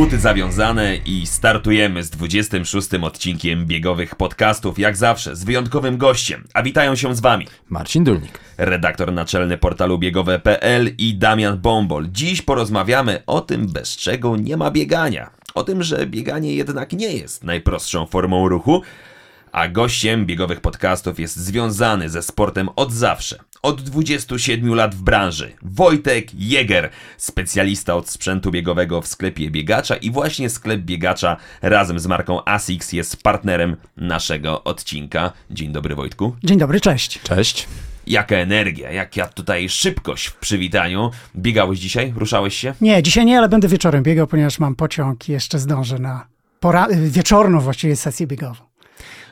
Buty zawiązane i startujemy z 26 odcinkiem biegowych podcastów, jak zawsze z wyjątkowym gościem. A witają się z Wami Marcin Dulnik. redaktor naczelny portalu biegowe.pl i Damian Bombol. Dziś porozmawiamy o tym, bez czego nie ma biegania. O tym, że bieganie jednak nie jest najprostszą formą ruchu, a gościem biegowych podcastów jest związany ze sportem od zawsze. Od 27 lat w branży. Wojtek Jäger, specjalista od sprzętu biegowego w sklepie biegacza i właśnie sklep biegacza razem z marką ASICS jest partnerem naszego odcinka. Dzień dobry Wojtku. Dzień dobry, cześć. Cześć. Jaka energia, jaka tutaj szybkość w przywitaniu. Biegałeś dzisiaj? Ruszałeś się? Nie, dzisiaj nie, ale będę wieczorem biegał, ponieważ mam pociąg i jeszcze zdążę na pora- wieczorną właściwie sesję biegową.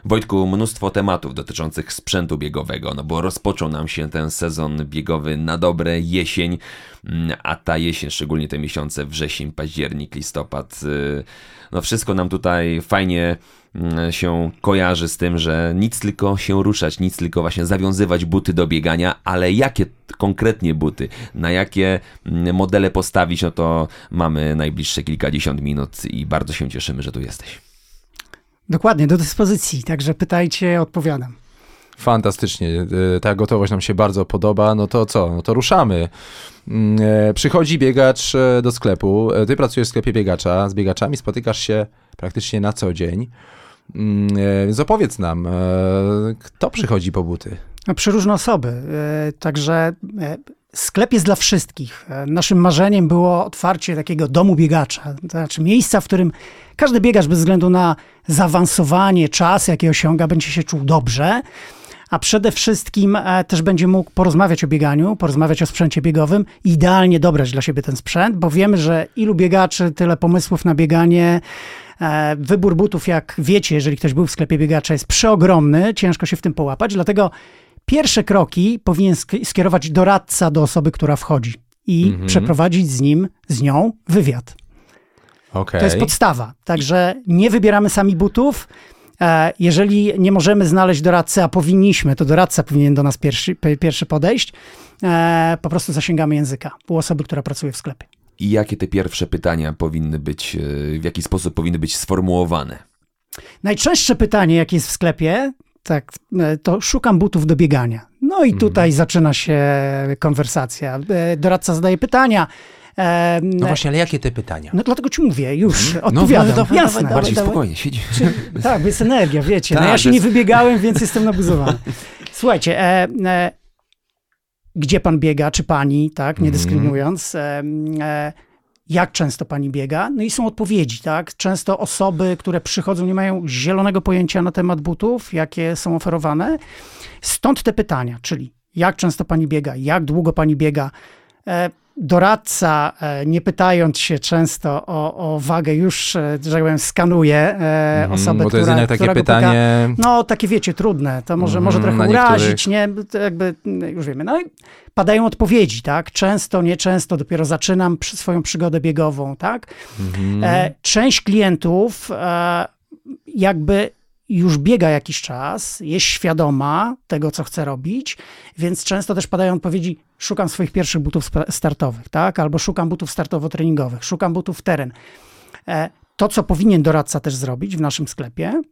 Wojtku, mnóstwo tematów dotyczących sprzętu biegowego, no bo rozpoczął nam się ten sezon biegowy na dobre, jesień, mm, a ta jesień, szczególnie te miesiące wrzesień, październik, listopad, y, no wszystko nam tutaj fajnie mm, się kojarzy z tym, że nic tylko się ruszać, nic tylko właśnie zawiązywać buty do biegania, ale jakie konkretnie buty, na jakie mm, modele postawić, no to mamy najbliższe kilkadziesiąt minut i bardzo się cieszymy, że tu jesteś. Dokładnie, do dyspozycji, także pytajcie, odpowiadam. Fantastycznie. E, Ta gotowość nam się bardzo podoba. No to co? No to ruszamy. Mm, e, Przychodzi biegacz e, do sklepu. Ty pracujesz w sklepie biegacza. Z biegaczami spotykasz się praktycznie na co dzień. Mm, Więc opowiedz nam, kto przychodzi po buty? No, Przeróżne osoby, także sklep jest dla wszystkich. E, Naszym marzeniem było otwarcie takiego domu biegacza, to znaczy miejsca, w którym każdy biegacz bez względu na zaawansowanie, czas, jaki osiąga, będzie się czuł dobrze. A przede wszystkim e, też będzie mógł porozmawiać o bieganiu, porozmawiać o sprzęcie biegowym i idealnie dobrać dla siebie ten sprzęt, bo wiemy, że ilu biegaczy, tyle pomysłów na bieganie. E, Wybór butów, jak wiecie, jeżeli ktoś był w sklepie biegacza, jest przeogromny, ciężko się w tym połapać, dlatego pierwsze kroki powinien sk- skierować doradca do osoby, która wchodzi i przeprowadzić z nim, z nią wywiad. Okej. To jest podstawa. Także nie wybieramy sami butów. E, Jeżeli nie możemy znaleźć doradcy, a powinniśmy, to doradca powinien do nas pierwszy, pierwszy podejść, e, po prostu zasięgamy języka u osoby, która pracuje w sklepie. I jakie te pierwsze pytania powinny być, e, w jaki sposób powinny być sformułowane? Najczęstsze pytanie, jakie jest w sklepie, tak, e, to szukam butów do biegania. No i tutaj zaczyna się konwersacja. E, Doradca zadaje pytania. E, No właśnie, ale jakie te pytania? No dlatego ci mówię, już No, odpowiadam. dawaj, Jasne. dawaj, Bardziej Dawaj. spokojnie, siedzi. Tak, bo jest energia, wiecie. no Tak, ja się to nie jest- wybiegałem, więc jestem nabuzowany. Słuchajcie, e, e, gdzie pan biega, czy pani, tak, nie dyskryminując, e, e, jak często pani biega? No i są odpowiedzi, tak? Często osoby, które przychodzą, nie mają zielonego pojęcia na temat butów, jakie są oferowane. Stąd te pytania, czyli jak często pani biega, jak długo pani biega. E, Doradca, e, nie pytając się często o, o wagę, już, e, że tak powiem, skanuje Mhm, osobę, Bo to jest która, takie która go pyta. pytanie. No, takie wiecie, trudne. To może, może Mhm, trochę urazić, nie? To jakby, mm, już wiemy. No i padają odpowiedzi, tak? Często, nieczęsto, dopiero zaczynam swoją przygodę biegową, tak? E, część klientów jakby już biega jakiś czas, jest świadoma tego, co chce robić, więc często też padają odpowiedzi, szukam swoich pierwszych butów startowych, tak? Albo szukam butów startowo-treningowych, szukam butów w teren. E, To, co powinien doradca też zrobić w naszym sklepie,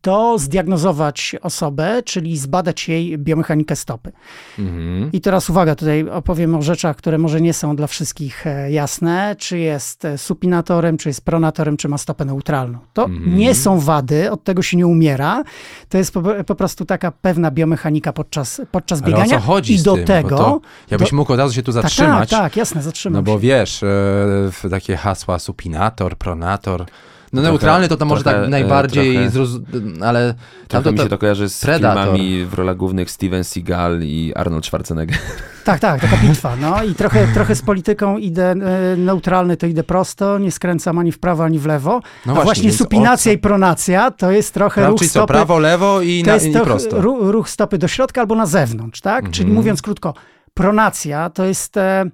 to zdiagnozować osobę, czyli zbadać jej biomechanikę stopy. Mhm. I teraz uwaga, tutaj opowiem o rzeczach, które może nie są dla wszystkich e, jasne, czy jest e, supinatorem, czy jest pronatorem, czy ma stopę neutralną. To nie są wady, od tego się nie umiera. To jest po, po prostu taka pewna biomechanika podczas, podczas Ale o biegania. co chodzi I z do tym? tego... To, ja byś do- mógł od razu się tu tak, zatrzymać. tak, tak, jasne, zatrzymam No bo wiesz, e, takie hasła supinator, pronator. No neutralny to tam może trochę, tak e, najbardziej, trochę- ale tam Trochę to, mi to, się to kojarzy z Predator. filmami w rolach głównych Steven Seagal i Arnold Schwarzenegger. Tak, tak, taka bitwa. No i trochę, trochę z polityką idę e, neutralny, to idę prosto, nie skręcam ani w prawo, ani w lewo. No A właśnie, właśnie supinacja i pronacja to jest trochę Prawo, ruch czyli co, stopy. prawo, lewo i, To na, jest i to prosto. ru- ruch stopy do środka albo na zewnątrz, tak? Mhm. Czyli mówiąc krótko, pronacja to jest e,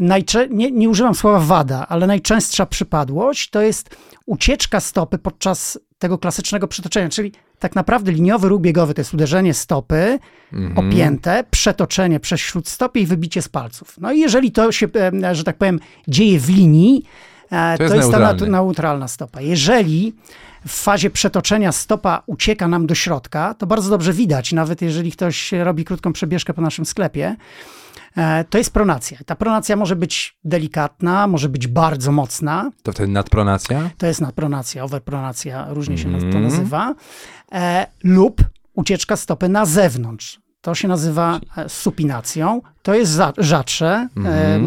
najczę- nie, nie używam słowa wada, ale najczęstsza przypadłość to jest ucieczka stopy podczas tego klasycznego przytoczenia, czyli tak naprawdę liniowy ruch biegowy to jest uderzenie stopy Mhm. opięte, przetoczenie przez śródstopie i wybicie z palców. No i jeżeli to się, e, że tak powiem, dzieje w linii, e, to, jest jest ta neutralna stopa. Jeżeli w fazie przetoczenia stopa ucieka nam do środka, to bardzo dobrze widać, nawet jeżeli ktoś robi krótką przebieżkę po naszym sklepie, to jest pronacja. Ta pronacja może być delikatna, może być bardzo mocna, To wtedy nadpronacja? to jest nadpronacja, overpronacja, różnie się to Mhm. nazywa, e, lub ucieczka stopy na zewnątrz. To się nazywa e, supinacją. To jest za, rzadsze e,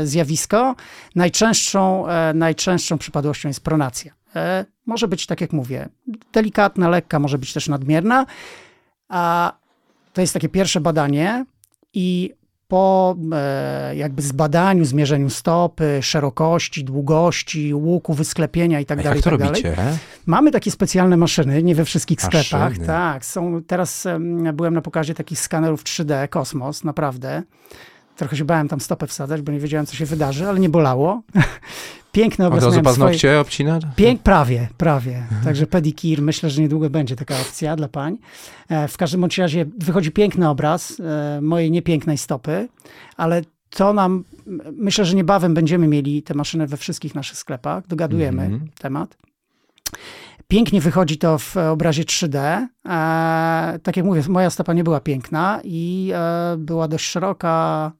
e, zjawisko. Najczęstszą, e, najczęstszą przypadłością jest pronacja. E, może być, tak jak mówię, delikatna, lekka, może być też nadmierna. A to jest takie pierwsze badanie i po e, jakby zbadaniu, zmierzeniu stopy, szerokości, długości, łuku, wysklepienia i tak dalej, jak to tak robicie? Mamy takie specjalne maszyny, nie we wszystkich sklepach. Maszyny. Tak, są. Teraz em, byłem na pokazie takich skanerów 3D, Kosmos, naprawdę. Trochę się bałem tam stopę wsadzać, bo nie wiedziałem, co się wydarzy, ale nie bolało. Piękny Od obraz razu w swojej... paznokcie obcina? Pięk, prawie, prawie. Także pedikir, myślę, że niedługo będzie taka opcja dla pań. E, W każdym bądź razie wychodzi piękny obraz e, mojej niepięknej stopy, ale to nam, myślę, że niebawem będziemy mieli te maszyny we wszystkich naszych sklepach. Dogadujemy Mhm. temat. Pięknie wychodzi to w obrazie 3D. E, tak jak mówię, moja stopa nie była piękna i e, była dość szeroka.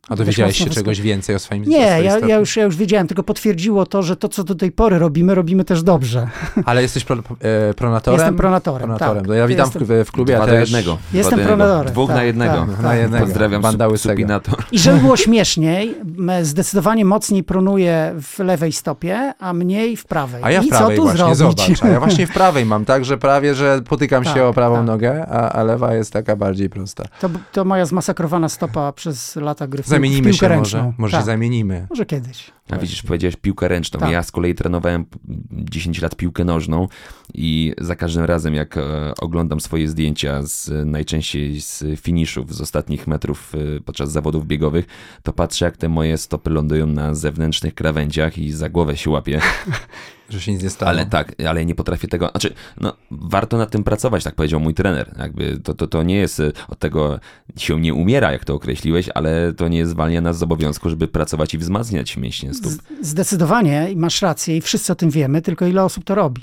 A dowiedziałeś się mocno czegoś więcej o swoim Nie, ja, ja, już, ja już wiedziałem, tylko potwierdziło to, że to, co do tej pory robimy, robimy też dobrze. Ale jesteś pro, e, pronatorem? Jestem pronatorem, Pronatorem. tak. No ja witam Jestem- w, w klubie Dwa też. jednego. Jestem pronatorem, Dwóch na tak, jednego. tak, Na jednego. Pozdrawiam Banda sup, łysego. supinator. I żeby było śmieszniej, zdecydowanie mocniej pronuję w lewej stopie, a mniej w prawej. A ja w I prawej co tu właśnie, zrobić? zobacz. A ja właśnie w prawej mam tak, że prawie, że potykam się Tak, o prawą tak. nogę, a, a lewa jest taka bardziej prosta. To, to moja zmasakrowana stopa przez lata gry w, w Zamienimy piłkę się ręczną. może. Może tak. się zamienimy. Może kiedyś. A widzisz, powiedziałeś piłkę ręczną. Tak. Ja z kolei trenowałem 10 lat piłkę nożną i za każdym razem, jak e, oglądam swoje zdjęcia z najczęściej z finiszów, z ostatnich metrów e, podczas zawodów biegowych, to patrzę, jak te moje stopy lądują na zewnętrznych krawędziach i za głowę się łapię. Że się nic nie stało. Ale tak, ale nie potrafię tego. Znaczy, no, warto nad tym pracować, tak powiedział mój trener. Jakby to, to, to nie jest e, od tego się nie umiera, jak to określiłeś, ale to nie zwalnia nas z obowiązku, żeby pracować i wzmacniać mięśnie stóp. Zdecydowanie i masz rację i wszyscy o tym wiemy, tylko ile osób to robi.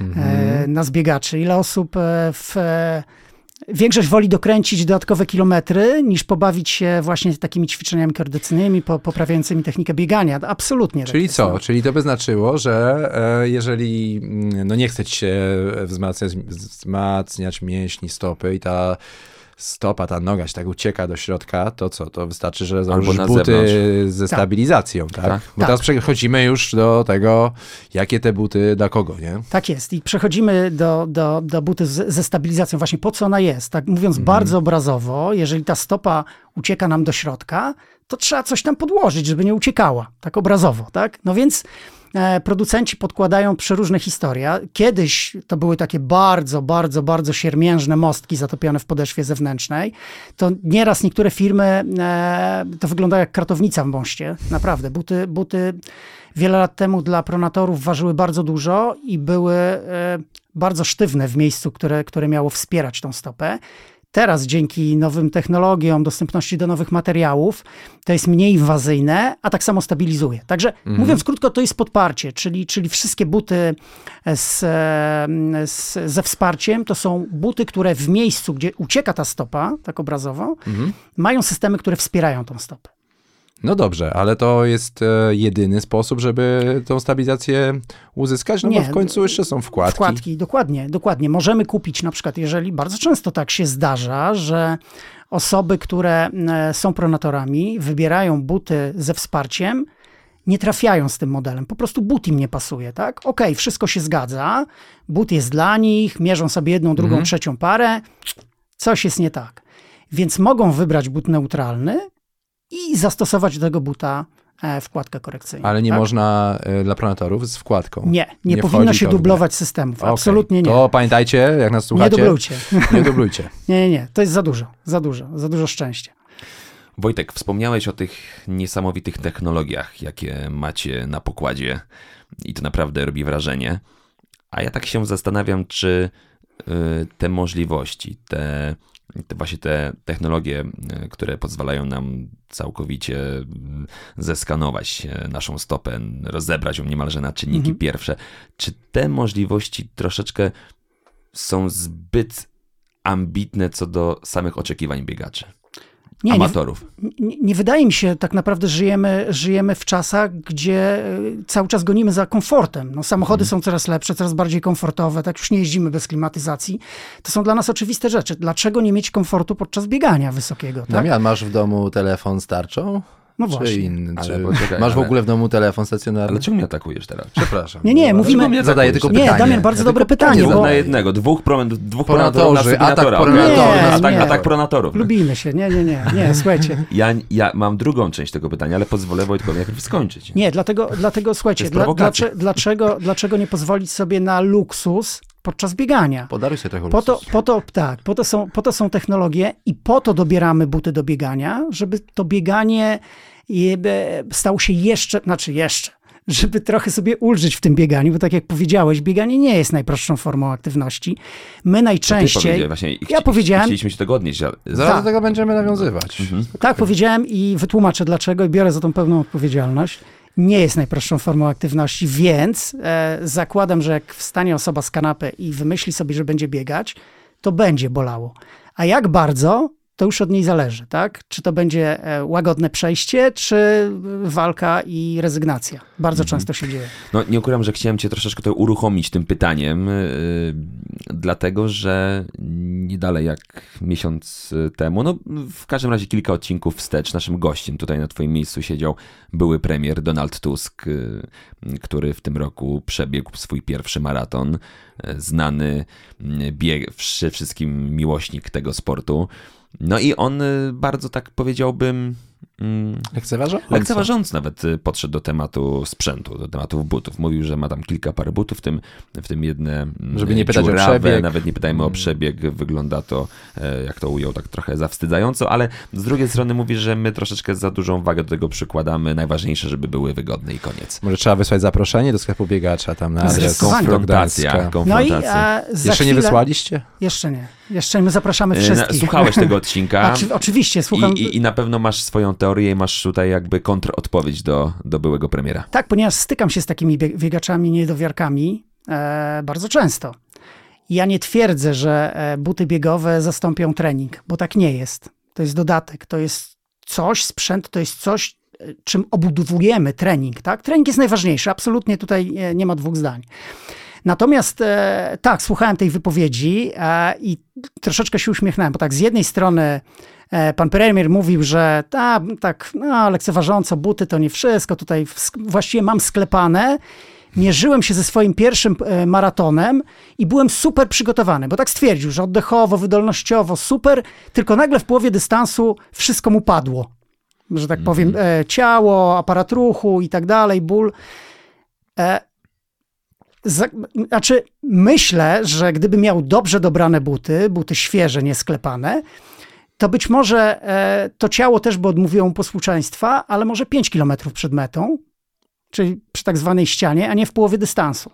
Mhm. E, nas biegaczy, ile osób e, w... E, Większość woli dokręcić dodatkowe kilometry, niż pobawić się właśnie takimi ćwiczeniami koordynacyjnymi, po, poprawiającymi technikę biegania. Absolutnie. tak Czyli jest, co? no. Czyli to by znaczyło, że e, jeżeli mm, no nie chce ci się wzmacniać, wzmacniać mięśni stopy i ta stopa, ta noga się tak ucieka do środka, to co? To wystarczy, że założysz buty zewnątrz. ze Tak. stabilizacją, tak? Tak. Bo Tak. teraz przechodzimy już do tego, jakie te buty dla kogo, nie? Tak jest. I przechodzimy do, do, do buty z, ze stabilizacją. Właśnie po co ona jest? Tak mówiąc Mhm. bardzo obrazowo, jeżeli ta stopa ucieka nam do środka, to trzeba coś tam podłożyć, żeby nie uciekała. Tak obrazowo, tak? No więc producenci podkładają przeróżne historie. Kiedyś to były takie bardzo, bardzo, bardzo siermiężne mostki zatopione w podeszwie zewnętrznej. To nieraz niektóre firmy, e, to wygląda jak kratownica w moście. Naprawdę. Buty, buty wiele lat temu dla pronatorów ważyły bardzo dużo i były e, bardzo sztywne w miejscu, które, które miało wspierać tą stopę. Teraz dzięki nowym technologiom, dostępności do nowych materiałów, to jest mniej inwazyjne, a tak samo stabilizuje. Także mówiąc krótko, to jest podparcie, czyli, czyli wszystkie buty z, e, z, ze wsparciem to są buty, które w miejscu, gdzie ucieka ta stopa, tak obrazowo, mają systemy, które wspierają tą stopę. No dobrze, ale to jest e, jedyny sposób, żeby tą stabilizację uzyskać? No Nie, bo w końcu jeszcze są wkładki. Wkładki, dokładnie, dokładnie. Możemy kupić na przykład, jeżeli bardzo często tak się zdarza, że osoby, które e, są pronatorami, wybierają buty ze wsparciem, nie trafiają z tym modelem. Po prostu but im nie pasuje, tak? Okej, wszystko się zgadza, but jest dla nich, mierzą sobie jedną, drugą, Mhm. trzecią parę, coś jest nie tak. Więc mogą wybrać but neutralny i zastosować do tego buta e, wkładkę korekcyjną. Ale nie tak? można e, dla pronatorów z wkładką. Nie, nie, Nie powinno się dublować systemów. Okej, Absolutnie nie. To pamiętajcie, jak nas Nie słuchacie. dublujcie. Nie dublujcie. Nie, nie, nie. To jest za dużo, za dużo, za dużo szczęścia. Wojtek, wspomniałeś o tych niesamowitych technologiach, jakie macie na pokładzie i to naprawdę robi wrażenie. A ja tak się zastanawiam, czy y, te możliwości, te, te właśnie te technologie, y, które pozwalają nam całkowicie y, zeskanować y, naszą stopę, rozebrać ją niemalże na czynniki Mhm. pierwsze, czy te możliwości troszeczkę są zbyt ambitne co do samych oczekiwań biegaczy, Nie, amatorów? nie, nie wydaje mi się, tak naprawdę żyjemy, żyjemy w czasach, gdzie y, cały czas gonimy za komfortem. No, samochody są coraz lepsze, coraz bardziej komfortowe, tak już nie jeździmy bez klimatyzacji. To są dla nas oczywiste rzeczy. Dlaczego nie mieć komfortu podczas biegania wysokiego? Tak? Damian, masz w domu telefon z tarczą? No Czy właśnie. inny? Ale Czy poczekaj, masz w ogóle w domu telefon stacjonarny? Ale czemu mnie atakujesz teraz? Przepraszam. Nie, nie, mówimy- mnie Zadaję tylko Nie, pytanie. Damian, bardzo Ja dobre pytanie, bo- Na jednego, dwóch, promen, dwóch Pronatorzy, pronatorów na atak Nie, na atak, pronatorów. Lubimy się, nie, nie, nie, nie, słuchajcie. Ja, ja mam drugą część tego pytania, ale pozwolę Wojtkowi najpierw skończyć. Nie, dlatego, dlatego słuchajcie, dla, dlaczego, dlaczego nie pozwolić sobie na luksus podczas biegania? Podaruj sobie trochę Po to, po to, tak, po to, są, po to są technologie i po to dobieramy buty do biegania, żeby to bieganie stało się jeszcze, znaczy jeszcze, żeby trochę sobie ulżyć w tym bieganiu, bo tak jak powiedziałeś, bieganie nie jest najprostszą formą aktywności. My najczęściej... powiedziałeś właśnie, Ja powiedziałem- Chcieliśmy się tego odnieść, ale... Zaraz Tak. do tego będziemy nawiązywać. Tak, powiedziałem i wytłumaczę dlaczego i biorę za tą pełną odpowiedzialność. Nie jest najprostszą formą aktywności, więc e, zakładam, że jak wstanie osoba z kanapy i wymyśli sobie, że będzie biegać, to będzie bolało. A jak bardzo, to już od niej zależy, tak? Czy to będzie e, łagodne przejście, czy e, walka i rezygnacja. Bardzo często się dzieje. No nie ukrywam, że chciałem cię troszeczkę to uruchomić tym pytaniem, yy, dlatego że nie dalej jak miesiąc y, temu, no w każdym razie kilka odcinków wstecz, naszym gościem tutaj na twoim miejscu siedział były premier Donald Tusk, y, który w tym roku przebiegł swój pierwszy maraton, y, znany bieg, wszy- wszystkim miłośnik tego sportu. No i on y, bardzo tak powiedziałbym... mm, Lekceważą? Lekceważąc nawet y, podszedł do tematu sprzętu, do tematów butów. Mówił, że ma tam kilka par butów, w tym, w tym jedne mm, Żeby nie pytać o dziurawe, przebieg. nawet nie pytajmy o przebieg, wygląda to, e, jak to ujął, tak trochę zawstydzająco, ale z drugiej strony mówi, że my troszeczkę za dużą wagę do tego przykładamy. Najważniejsze, żeby były wygodne i koniec. Może trzeba wysłać zaproszenie do sklepu biegacza tam na adres Konfrontacja, Gdańska. No i konfrontacja. e, za Jeszcze nie wysłaliście? Jeszcze nie. Jeszcze my zapraszamy E, wszystkich. Słuchałeś tego odcinka. Oczy, oczywiście, słucham. I, i, I na pewno masz swoją teorię i masz tutaj jakby kontrodpowiedź do, do byłego premiera. Tak, ponieważ stykam się z takimi bieg- biegaczami, niedowiarkami e, bardzo często. Ja nie twierdzę, że e, buty biegowe zastąpią trening, bo tak nie jest. To jest dodatek, to jest coś, sprzęt to jest coś, e, czym obudowujemy trening. Tak? Trening jest najważniejszy, absolutnie tutaj e, nie ma dwóch zdań. Natomiast e, tak, słuchałem tej wypowiedzi e, i troszeczkę się uśmiechnąłem, bo tak z jednej strony e, pan premier mówił, że ta, tak no, lekceważąco buty to nie wszystko, tutaj w, właściwie mam sklepane. Mierzyłem się ze swoim pierwszym e, maratonem i byłem super przygotowany, bo tak stwierdził, że oddechowo, wydolnościowo super, tylko nagle w połowie dystansu wszystko mu padło. Że tak powiem, e, ciało, aparat ruchu i tak dalej, ból. Znaczy, myślę, że gdyby miał dobrze dobrane buty, buty świeże, niesklepane, to być może e, to ciało też by odmówiło mu posłuszeństwa, ale może 5 kilometrów przed metą, czyli przy tak zwanej ścianie, a nie w połowie dystansu.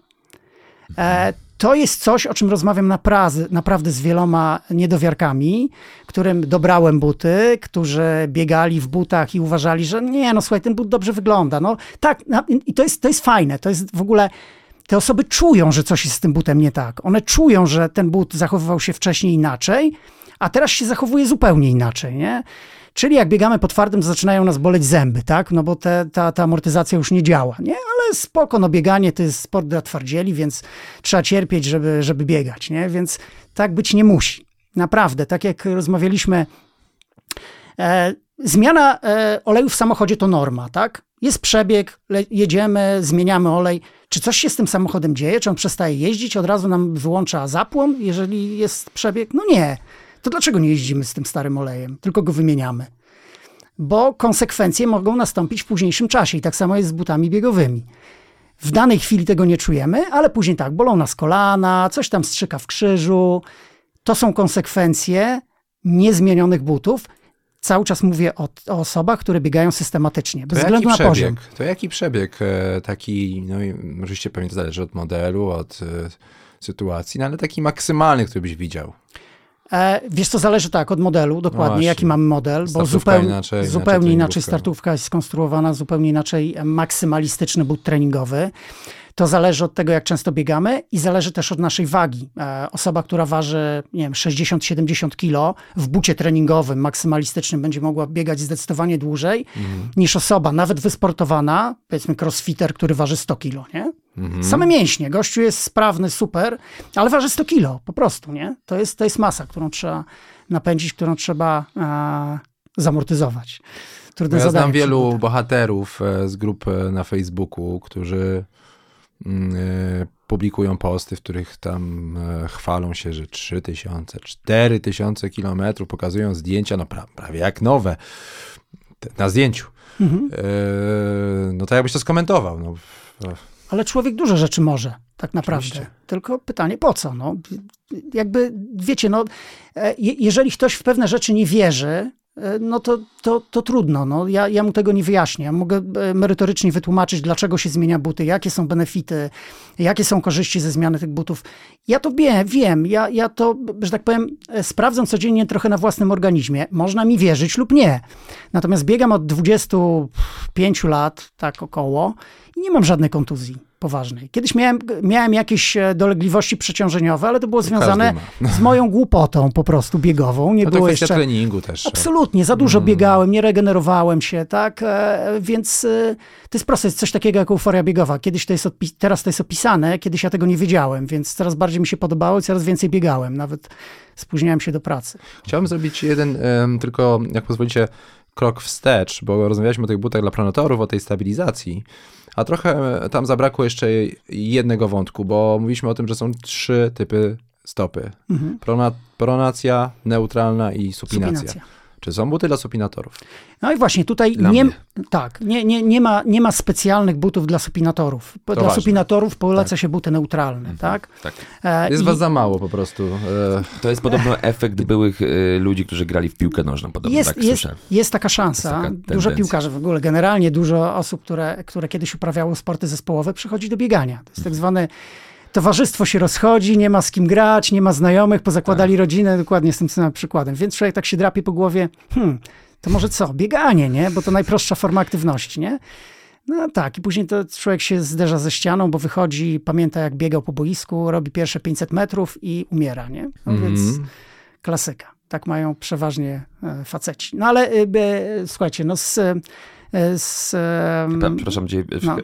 E, to jest coś, o czym rozmawiam naprawdę, naprawdę z wieloma niedowiarkami, którym dobrałem buty, którzy biegali w butach i uważali, że nie, no słuchaj, ten but dobrze wygląda. No tak, i to jest, to jest fajne, to jest w ogóle te osoby czują, że coś jest z tym butem nie tak. One czują, że ten but zachowywał się wcześniej inaczej, a teraz się zachowuje zupełnie inaczej, nie? Czyli jak biegamy po twardym, zaczynają nas boleć zęby, tak? No bo te, ta, ta amortyzacja już nie działa, nie? Ale spoko, no bieganie to jest sport dla twardzieli, więc trzeba cierpieć, żeby, żeby biegać, nie? Więc tak być nie musi. Naprawdę, tak jak rozmawialiśmy E, zmiana e, oleju w samochodzie to norma, tak? Jest przebieg, jedziemy, zmieniamy olej. Czy coś się z tym samochodem dzieje? Czy on przestaje jeździć? Od razu nam wyłącza zapłon, jeżeli jest przebieg? No nie. To dlaczego nie jeździmy z tym starym olejem, tylko go wymieniamy? Bo konsekwencje mogą nastąpić w późniejszym czasie i tak samo jest z butami biegowymi. W danej chwili tego nie czujemy, ale później tak, bolą nas kolana, coś tam strzyka w krzyżu. To są konsekwencje niezmienionych butów. Cały czas mówię o, o osobach, które biegają systematycznie, bez To względu na jaki poziom. przebieg? To jaki przebieg e, taki, no i oczywiście pewnie to zależy od modelu, od e, sytuacji, no ale taki maksymalny, który byś widział. E, wiesz, to zależy tak od modelu, dokładnie, właśnie. jaki mamy model, bo zupełnie inaczej, inaczej zupełnie inaczej treningówka. startówka jest skonstruowana, zupełnie inaczej maksymalistyczny but treningowy. To zależy od tego, jak często biegamy i zależy też od naszej wagi. E, osoba, która waży, nie wiem, 60-70 kilo w bucie treningowym maksymalistycznym będzie mogła biegać zdecydowanie dłużej Mhm. niż osoba nawet wysportowana, powiedzmy crossfitter, który waży 100 kilo, nie? Mhm. Same mięśnie. Gościu jest sprawny, super, ale waży 100 kilo po prostu, nie? To jest, to jest masa, którą trzeba napędzić, którą trzeba e, zamortyzować. Trudne Ja znam wielu bohaterów e, z grup na Facebooku, którzy publikują posty, w których tam e, chwalą się, że 3000, 4000 kilometrów, pokazują zdjęcia, no pra, prawie jak nowe, na zdjęciu. Mhm. E, no to jakbyś to skomentował? No, Ale człowiek dużo rzeczy może, tak naprawdę. Oczywiście. Tylko pytanie, po co? No, jakby, wiecie, no, e, je- jeżeli ktoś w pewne rzeczy nie wierzy, e, no to, to, to trudno. No, ja, ja mu tego nie wyjaśnię. Ja mogę e, merytorycznie wytłumaczyć, dlaczego się zmienia buty, jakie są benefity, jakie są korzyści ze zmiany tych butów. Ja to wiem, wiem. Ja, ja to, że tak powiem, e, sprawdzam codziennie trochę na własnym organizmie. Można mi wierzyć lub nie. Natomiast biegam od 25 lat, tak około, i nie mam żadnej kontuzji poważnej. Kiedyś miałem, miałem jakieś e, dolegliwości przeciążeniowe, ale to było związane z moją głupotą po prostu biegową. Nie no to było jeszcze... treningu też. Absolutnie, za dużo Mm. biegałem, nie regenerowałem się, tak? E, Więc e, to jest proste, jest coś takiego jak euforia biegowa. Kiedyś to jest teraz to jest opisane, kiedyś ja tego nie wiedziałem, więc coraz bardziej mi się podobało i coraz więcej biegałem. Nawet spóźniałem się do pracy. Chciałbym zrobić jeden, tylko jak pozwolicie, krok wstecz, bo rozmawialiśmy o tych butach dla pronatorów, o tej stabilizacji, a trochę tam zabrakło jeszcze jednego wątku, bo mówiliśmy o tym, że są trzy typy stopy. Mhm. Prona, pronacja, neutralna i supinacja. Supinacja. Czy są buty dla supinatorów? No i właśnie tutaj Dla nie, mnie. tak, nie, nie, nie, ma, nie ma specjalnych butów dla supinatorów. Dla ważne. supinatorów poleca się buty neutralne, tak? Tak. E, Jest i- was za mało po prostu. E, To jest podobno efekt byłych y, ludzi, którzy grali w piłkę nożną, podobno jest, tak jest, słyszę. jest taka szansa. Jest taka dużo piłkarzy w ogóle, generalnie dużo osób, które, które kiedyś uprawiało sporty zespołowe, przychodzi do biegania. To jest tak zwane towarzystwo się rozchodzi, nie ma z kim grać, nie ma znajomych, pozakładali rodzinę, dokładnie z tym samym przykładem. Więc człowiek tak się drapie po głowie, hmm, to może co, bieganie, nie? Bo to najprostsza forma aktywności, nie? No tak, i później to człowiek się zderza ze ścianą, bo wychodzi, pamięta jak biegał po boisku, robi pierwsze 500 metrów i umiera, nie? No więc mhm. klasyka. Tak mają przeważnie e, faceci. No ale e, słuchajcie, no z... e, z Przepraszam w- no.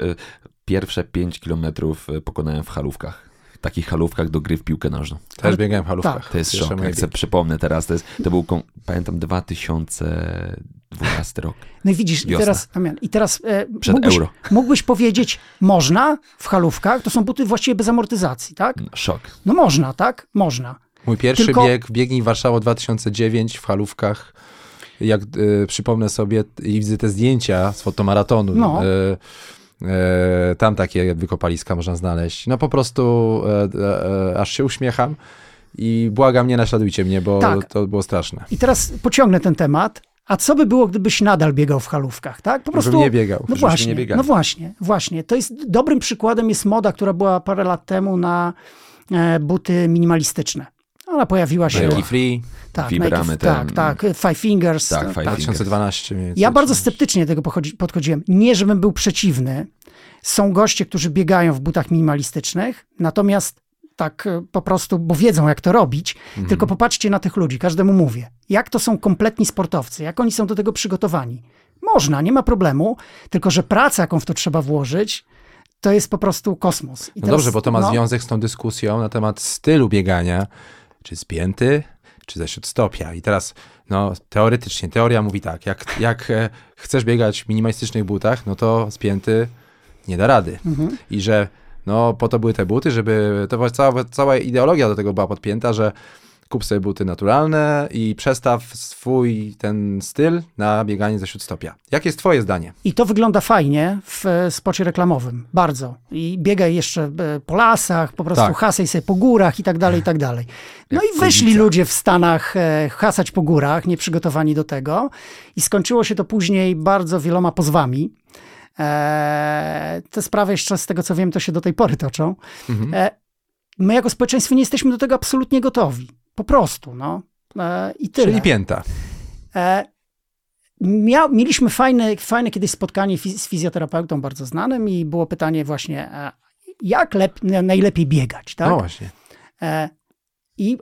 Pierwsze 5 kilometrów y, pokonałem w halówkach. W takich halówkach do gry w piłkę nożną. Też Ale- biegałem w halówkach. tak. To jest szok. Jak sobie przypomnę teraz, to, jest, to był, pamiętam, 2012 rok. No i widzisz, i teraz, Damian, i teraz e, Przed mógłbyś, euro. mógłbyś powiedzieć, można w halówkach, to są buty właściwie bez amortyzacji, tak? No, Szok. No można, tak? Można. Mój pierwszy Tylko- bieg Biegnij Warszawa 2009 w halówkach. Jak e, przypomnę sobie i widzę te zdjęcia z fotomaratonu. No. E, e, tam takie wykopaliska można znaleźć. No po prostu e, e, e, aż się uśmiecham i błagam, nie naśladujcie mnie, bo Tak. to było straszne. I teraz pociągnę ten temat. A co by było, gdybyś nadal biegał w halówkach, tak? Po Żebym nie biegał. No właśnie, nie no właśnie, właśnie. To jest dobrym przykładem jest moda, która była parę lat temu na e, buty minimalistyczne. Ona pojawiła się. Nike Free, Tak, Vibramy Nike, te- tak, tak, Five Fingers. Tak, Five Fingers. 2012 mniej więcej. Ja bardzo sceptycznie do tego podchodziłem. Nie, żebym był przeciwny. Są goście, którzy biegają w butach minimalistycznych, natomiast tak e, po prostu, bo wiedzą jak to robić, Mhm. tylko popatrzcie na tych ludzi, każdemu mówię. Jak to są kompletni sportowcy, jak oni są do tego przygotowani. Można, nie ma problemu, tylko że praca, jaką w to trzeba włożyć, to jest po prostu kosmos. I No dobrze, bo to ma no, związek z tą dyskusją na temat stylu biegania, czy spięty, czy za śród stopia. I teraz, no teoretycznie, teoria mówi tak, jak, jak e, chcesz biegać w minimalistycznych butach, no to spięty nie da rady. Mhm. I że no po to były te buty, żeby, to cała, cała ideologia do tego była podpięta, że kup sobie buty naturalne i przestaw swój ten styl na bieganie za śródstopia. Jakie jest twoje zdanie? I to wygląda fajnie w e, spocie reklamowym, bardzo. I biegaj jeszcze e, po lasach, po prostu Tak. hasaj sobie po górach i tak dalej, i tak dalej. No Jak i wyszli ludzie w Stanach e, hasać po górach, nieprzygotowani do tego. I skończyło się to później bardzo wieloma pozwami. Te sprawy jeszcze z tego co wiem, to się do tej pory toczą. Mhm. My jako społeczeństwo nie jesteśmy do tego absolutnie gotowi. Po prostu, no. E, I tyle. Czyli pięta. E, mieliśmy fajne, fajne kiedyś spotkanie fiz- z fizjoterapeutą bardzo znanym i było pytanie właśnie, e, jak lep, najlepiej biegać, tak? No właśnie. E, I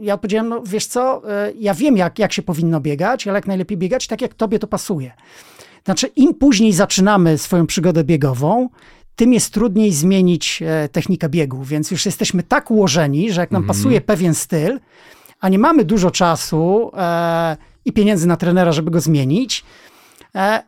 ja powiedziałem, no wiesz co, ja wiem jak, jak się powinno biegać, ale jak najlepiej biegać tak, jak tobie to pasuje. Znaczy, im później zaczynamy swoją przygodę biegową, tym jest trudniej zmienić e, technikę biegu, więc już jesteśmy tak ułożeni, że jak nam pasuje pewien styl, a nie mamy dużo czasu e, i pieniędzy na trenera, żeby go zmienić, e,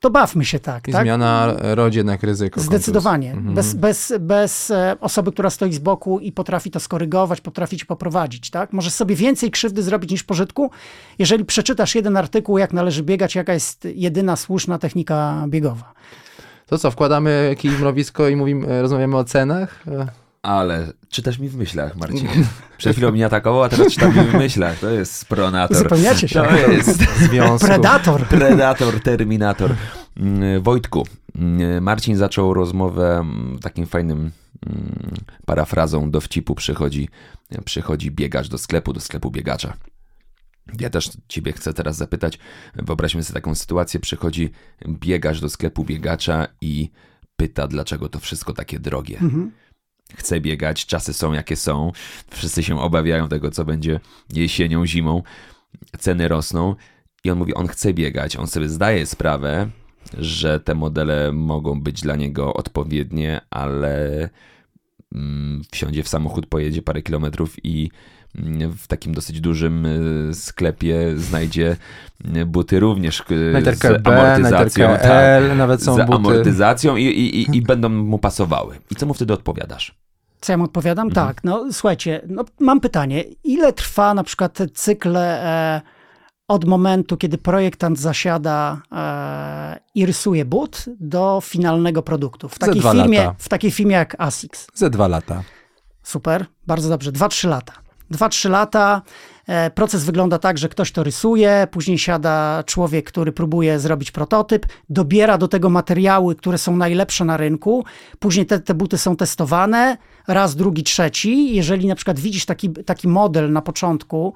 to bawmy się tak. I tak? zmiana rodzi jednak ryzyko. Zdecydowanie. Mhm. Bez, bez, bez e, osoby, która stoi z boku i potrafi to skorygować, potrafi cię poprowadzić. Tak? Możesz sobie więcej krzywdy zrobić niż pożytku, jeżeli przeczytasz jeden artykuł, jak należy biegać, jaka jest jedyna słuszna technika biegowa. To co, wkładamy kij w mrowisko i mówimy, rozmawiamy o cenach? Ale czytasz mi w myślach, Marcin. Przed chwilą mnie atakował, a teraz czytam mi w myślach. To jest pronator. Uzupełniacie się. To jest Związku. Predator. predator, terminator. Mm, Wojtku, mm, Marcin zaczął rozmowę mm, takim fajnym parafrazą dowcipu przychodzi, przychodzi biegacz do sklepu, do sklepu biegacza. Ja też ciebie chcę teraz zapytać, wyobraźmy sobie taką sytuację, przychodzi biegacz do sklepu biegacza i pyta, dlaczego to wszystko takie drogie. Mhm. Chce biegać, czasy są jakie są, wszyscy się obawiają tego, co będzie jesienią, zimą, ceny rosną i on mówi, on chce biegać, on sobie zdaje sprawę, że te modele mogą być dla niego odpowiednie, ale mm, wsiądzie w samochód, pojedzie parę kilometrów i w takim dosyć dużym y, sklepie znajdzie y, buty również y, Najterkę z B, amortyzacją. najterkę tak, L, nawet są z buty. amortyzacją i, i, i, i będą mu pasowały. I co mu wtedy odpowiadasz? Co ja mu odpowiadam? Mhm. Tak, no słuchajcie, no, mam pytanie. Ile trwa na przykład te cykle e, od momentu, kiedy projektant zasiada e, i rysuje but, do finalnego produktu? W takiej, dwa firmie, lata. w takiej firmie jak ASICS. Ze dwa lata. Super, bardzo dobrze. 2-3 lata. 2-3 lata. E, proces wygląda tak, że ktoś to rysuje, później siada człowiek, który próbuje zrobić prototyp, dobiera do tego materiały, które są najlepsze na rynku, później te, te buty są testowane, raz, drugi, trzeci. Jeżeli na przykład widzisz taki, taki model na początku,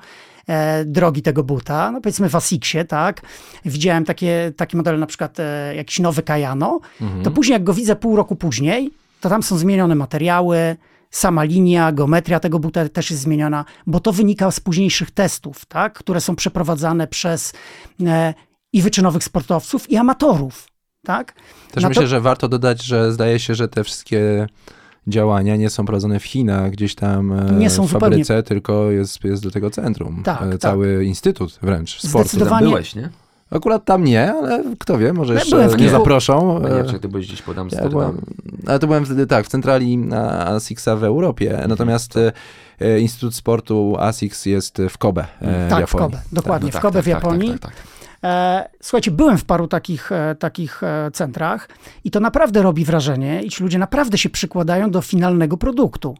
e, drogi tego buta, no powiedzmy w Asicsie, tak, widziałem takie, taki model na przykład e, jakiś nowy Kajano, to później jak go widzę pół roku później, to tam są zmienione materiały, sama linia, geometria tego buta też jest zmieniona, bo to wynika z późniejszych testów, tak, które są przeprowadzane przez e, i wyczynowych sportowców, i amatorów. Tak? Też to- myślę, że warto dodać, że zdaje się, że te wszystkie działania nie są prowadzone w Chinach, gdzieś tam e, Nie są w zupełnie. fabryce, tylko jest, jest do tego centrum. Tak, E, tak. Cały instytut wręcz sportu. Zdecydowanie. Ty tam byłeś, nie? Akurat tam nie, ale kto wie, może Ja jeszcze w nie zaproszą. E, nie, czekaj, ty byłeś gdzieś pod Ja Amsterdam. byłem, ale to byłem wtedy tak, w centrali ASICS-a w Europie, natomiast e, e, Instytut Sportu ASICS jest w Kobe e, w Tak, w Japonii. Kobe, dokładnie, No tak, w Kobe tak, w tak, tak, Japonii. tak, tak. E, Słuchajcie, byłem w paru takich, e, takich e, centrach i to naprawdę robi wrażenie i ci ludzie naprawdę się przykładają do finalnego produktu.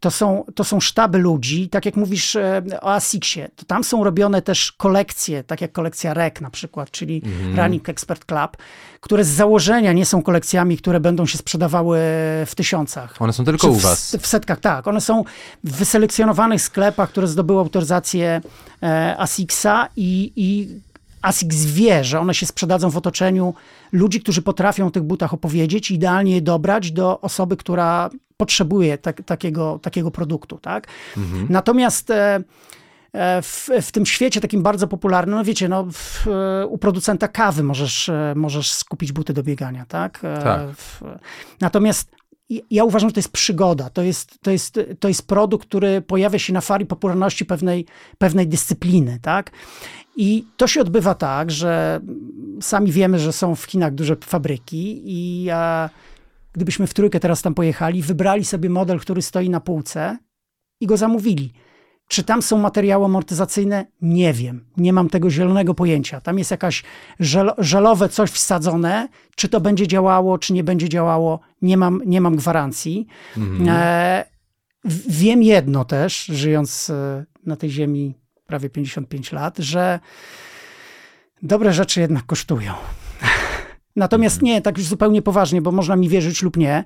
To są, to są sztaby ludzi, tak jak mówisz e, o ASICSie, to tam są robione też kolekcje, tak jak kolekcja REC na przykład, czyli Running Expert Club, które z założenia nie są kolekcjami, które będą się sprzedawały w tysiącach. One są tylko Czy u w, was. W setkach, tak. One są w wyselekcjonowanych sklepach, które zdobyły autoryzację e, ASICS-a i, i ASICS wie, że one się sprzedadzą w otoczeniu ludzi, którzy potrafią o tych butach opowiedzieć i idealnie je dobrać do osoby, która potrzebuje tak, takiego, takiego produktu, tak? Natomiast e, e, w, w tym świecie takim bardzo popularnym, no wiecie, no, w, u producenta kawy możesz, e, możesz skupić buty do biegania, tak? E, Tak. w- Natomiast ja uważam, że to jest przygoda. To jest, to jest, to jest produkt, który pojawia się na fali popularności pewnej, pewnej dyscypliny, tak? I to się odbywa tak, że sami wiemy, że są w Chinach duże fabryki i e, gdybyśmy w trójkę teraz tam pojechali, wybrali sobie model, który stoi na półce i go zamówili. Czy tam są materiały amortyzacyjne? Nie wiem. Nie mam tego zielonego pojęcia. Tam jest jakaś żel żelowe coś wsadzone. Czy to będzie działało, czy nie będzie działało? Nie mam, nie mam gwarancji. E, wiem jedno też, żyjąc e, na tej ziemi prawie 55 lat, że dobre rzeczy jednak kosztują. Natomiast nie, tak już zupełnie poważnie, bo można mi wierzyć lub nie.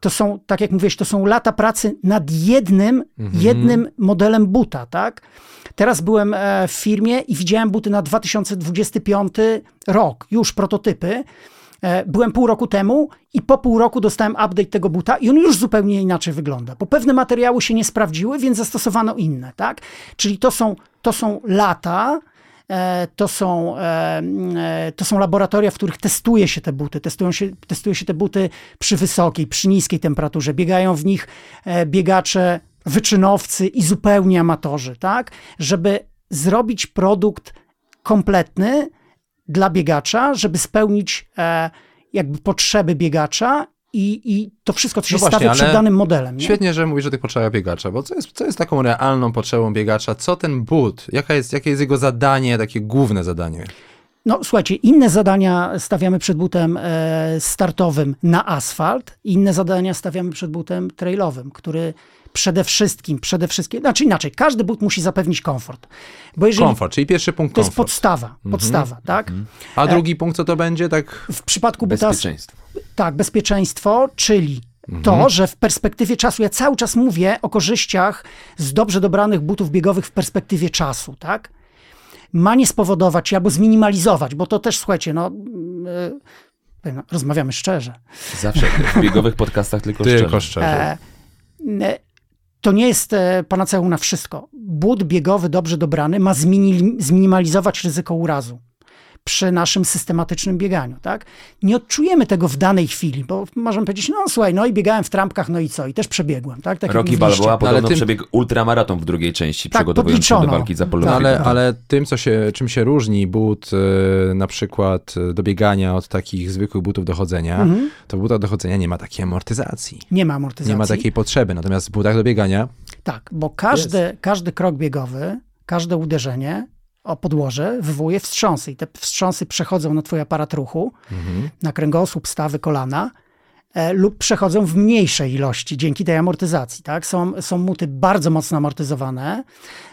To są, tak jak mówiłeś, to są lata pracy nad jednym, jednym modelem buta, tak? Teraz byłem e, w firmie i widziałem buty na 2025 rok, już prototypy. E, Byłem pół roku temu i po pół roku dostałem update tego buta i on już zupełnie inaczej wygląda, bo pewne materiały się nie sprawdziły, więc zastosowano inne, tak? Czyli to są, to są lata, e, to są, e, e, to są laboratoria, w których testuje się te buty. Testują się, testuje się te buty przy wysokiej, przy niskiej temperaturze. Biegają w nich biegacze, wyczynowcy i zupełnie amatorzy, tak? Żeby zrobić produkt kompletny dla biegacza, żeby spełnić jakby potrzeby biegacza i, i to wszystko, co się No właśnie, stawia przed danym modelem. Nie? Świetnie, że mówisz o tych potrzebach biegacza, bo co jest, co jest taką realną potrzebą biegacza? Co ten but? Jaka jest, jakie jest jego zadanie, takie główne zadanie? No słuchajcie, inne zadania stawiamy przed butem e, startowym na asfalt, inne zadania stawiamy przed butem trailowym, który przede wszystkim, przede wszystkim, znaczy inaczej, każdy but musi zapewnić komfort. Bo jeżeli Komfort, czyli pierwszy punkt to jest podstawa, podstawa, tak? A drugi punkt co to będzie? Tak W przypadku buta Bezpieczeństwo. Tak, bezpieczeństwo, czyli to, że w perspektywie czasu, ja cały czas mówię o korzyściach z dobrze dobranych butów biegowych w perspektywie czasu, tak? Ma nie spowodować albo zminimalizować, bo to też, słuchajcie, no, yy, no rozmawiamy szczerze. Zawsze w biegowych podcastach tylko, tylko szczerze. szczerze. E, e, to nie jest e, panaceum na wszystko. But biegowy dobrze dobrany ma zmini- zminimalizować ryzyko urazu przy naszym systematycznym bieganiu, tak? Nie odczujemy tego w danej chwili, bo możemy powiedzieć, no słuchaj, no i biegałem w trampkach, no i co? I też przebiegłem, tak? tak Rocky. Balboa podobno tym- przebiegł ultramaraton w drugiej części, Tak, przygotowując się do walki za No, Polonią. ale, ale tym, co się, czym się różni but e, na przykład e, do biegania od takich zwykłych butów do chodzenia, Mhm. to w butach do chodzenia nie ma takiej amortyzacji. Nie ma amortyzacji. Nie ma takiej potrzeby. Natomiast w butach do biegania Tak, bo każdy, każdy krok biegowy, każde uderzenie o podłoże wywołuje wstrząsy i te wstrząsy przechodzą na twój aparat ruchu, na kręgosłup, stawy, kolana e, lub przechodzą w mniejszej ilości dzięki tej amortyzacji. Tak? Są, są muty bardzo mocno amortyzowane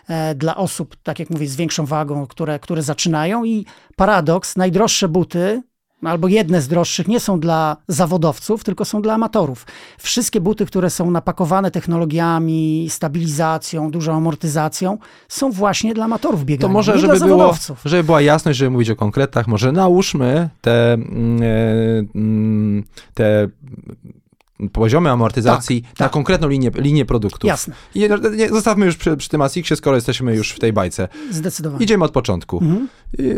e, dla osób, tak jak mówię, z większą wagą, które, które zaczynają i paradoks, najdroższe buty albo jedne z droższych nie są dla zawodowców, tylko są dla amatorów. Wszystkie buty, które są napakowane technologiami, stabilizacją, dużą amortyzacją, są właśnie dla amatorów biegania, To może, nie żeby, dla było, zawodowców. żeby była jasność, żeby mówić o konkretach, może nałóżmy te, mm, e, mm, te poziomy amortyzacji Tak, na tak. konkretną linię, linię produktów. Jasne. I nie, zostawmy już przy, przy tym ASICsie, skoro jesteśmy już w tej bajce. Zdecydowanie. Idziemy od początku. Mhm.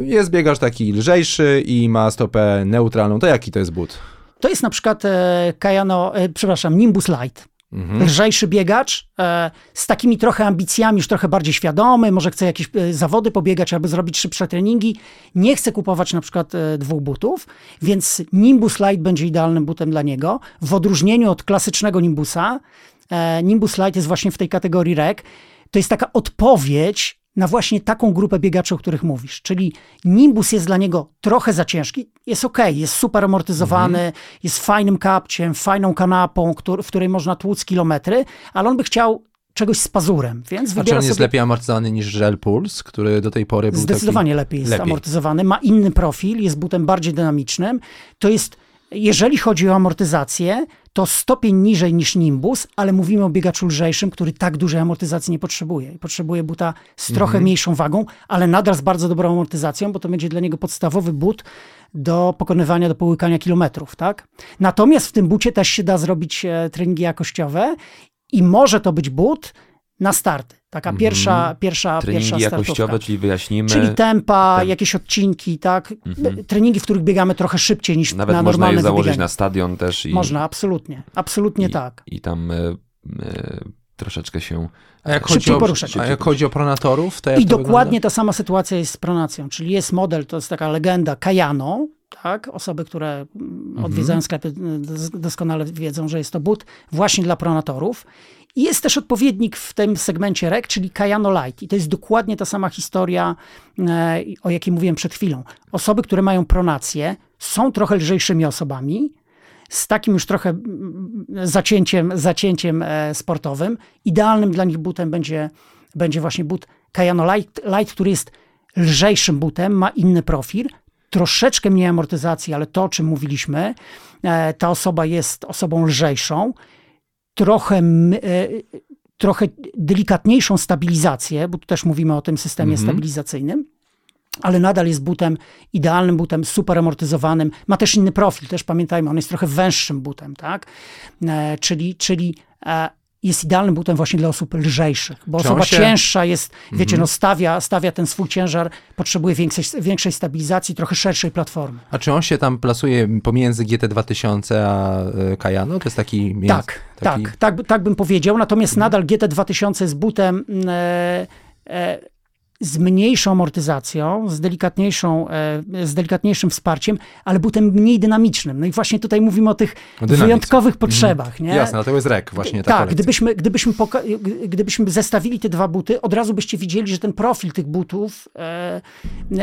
Jest biegacz taki lżejszy i ma stopę neutralną. To jaki to jest but? To jest na przykład e, Kayano, e, przepraszam, Nimbus Light. Mhm. Lżejszy biegacz, e, z takimi trochę ambicjami, już trochę bardziej świadomy, może chce jakieś e, zawody pobiegać albo zrobić szybsze treningi. Nie chce kupować na przykład e, dwóch butów, więc Nimbus Light będzie idealnym butem dla niego. W odróżnieniu od klasycznego Nimbusa, Nimbus Light jest właśnie w tej kategorii REC. To jest taka odpowiedź na właśnie taką grupę biegaczy, o których mówisz. Czyli Nimbus jest dla niego trochę za ciężki, jest ok, jest super amortyzowany, jest fajnym kapciem, fajną kanapą, któr- w której można tłuc kilometry, ale on by chciał czegoś z pazurem, więc A czy wybiera on jest sobie... lepiej amortyzowany niż Gel Pulse, który do tej pory był Zdecydowanie lepiej jest lepiej. amortyzowany, ma inny profil, jest butem bardziej dynamicznym. To jest, jeżeli chodzi o amortyzację, to stopień niżej niż Nimbus, ale mówimy o biegaczu lżejszym, który tak dużej amortyzacji nie potrzebuje. I Potrzebuje buta z trochę Mhm. mniejszą wagą, ale nadal z bardzo dobrą amortyzacją, bo to będzie dla niego podstawowy but do pokonywania, do połykania kilometrów, tak? Natomiast w tym bucie też się da zrobić e, treningi jakościowe i może to być but na starty. Taka pierwsza, pierwsza, pierwsza Treningi startówka. jakościowe, czyli wyjaśnimy. Czyli tempa, Tem- jakieś odcinki, tak? Treningi, w których biegamy trochę szybciej niż Nawet na można je założyć na stadion też i, Można, absolutnie. Absolutnie i, tak. i tam e, e, troszeczkę się A jak, Szybciej chodzi o, poruszać. a jak chodzi o pronatorów, to jak I to dokładnie wygląda? ta sama sytuacja jest z pronacją. Czyli jest model, to jest taka legenda Kayano, tak? Osoby, które mm, odwiedzają sklepy dos- doskonale wiedzą, że jest to but właśnie dla pronatorów. I jest też odpowiednik w tym segmencie REK, czyli Kayano Light. I to jest dokładnie ta sama historia, e, o jakiej mówiłem przed chwilą. Osoby, które mają pronację, są trochę lżejszymi osobami, z takim już trochę mm, zacięciem, zacięciem e, sportowym. Idealnym dla nich butem będzie, będzie właśnie but Kayano Light, Light, który jest lżejszym butem, ma inny profil, troszeczkę mniej amortyzacji, ale to, o czym mówiliśmy, e, ta osoba jest osobą lżejszą, trochę, e, trochę delikatniejszą stabilizację, bo tu też mówimy o tym systemie stabilizacyjnym, ale nadal jest butem, idealnym butem, super amortyzowanym. Ma też inny profil, też pamiętajmy, on jest trochę węższym butem, tak? E, czyli czyli e, jest idealnym butem właśnie dla osób lżejszych, bo Czy osoba się- cięższa jest, wiecie, no stawia, stawia ten swój ciężar, potrzebuje większej, większej stabilizacji, trochę szerszej platformy. A czy on się tam plasuje pomiędzy GT2000 a e, Kayano? To jest taki... Tak, taki... tak, tak, tak bym powiedział. Natomiast nadal GT2000 jest butem e, e, z mniejszą amortyzacją, z, delikatniejszą, e, z delikatniejszym wsparciem, ale butem mniej dynamicznym. No i właśnie tutaj mówimy o tych dynamice. wyjątkowych potrzebach. Nie? Jasne, dlatego jest REK właśnie ta tak, kolekcja. gdybyśmy, gdybyśmy, gdybyśmy zestawili te dwa buty, od razu byście widzieli, że ten profil tych butów e,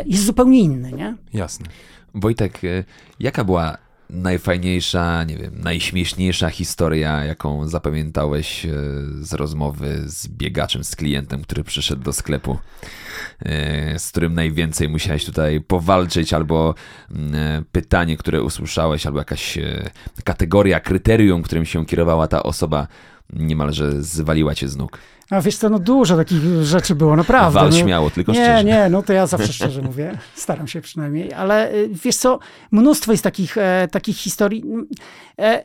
jest zupełnie inny. Nie? Jasne. Wojtek, e, jaka była najfajniejsza, nie wiem, najśmieszniejsza historia, jaką zapamiętałeś e, z rozmowy z biegaczem, z klientem, który przyszedł do sklepu, e, z którym najwięcej musiałeś tutaj powalczyć, albo mm, e, pytanie, które usłyszałeś, albo jakaś kategoria, kryterium, którym się kierowała ta osoba, niemalże zwaliła cię z nóg. A wiesz co, no dużo takich rzeczy było, naprawdę. Wal no, śmiało, tylko nie, szczerze. nie, no to ja zawsze szczerze mówię. Staram się przynajmniej, ale y, wiesz co, mnóstwo jest takich, e, takich historii. E,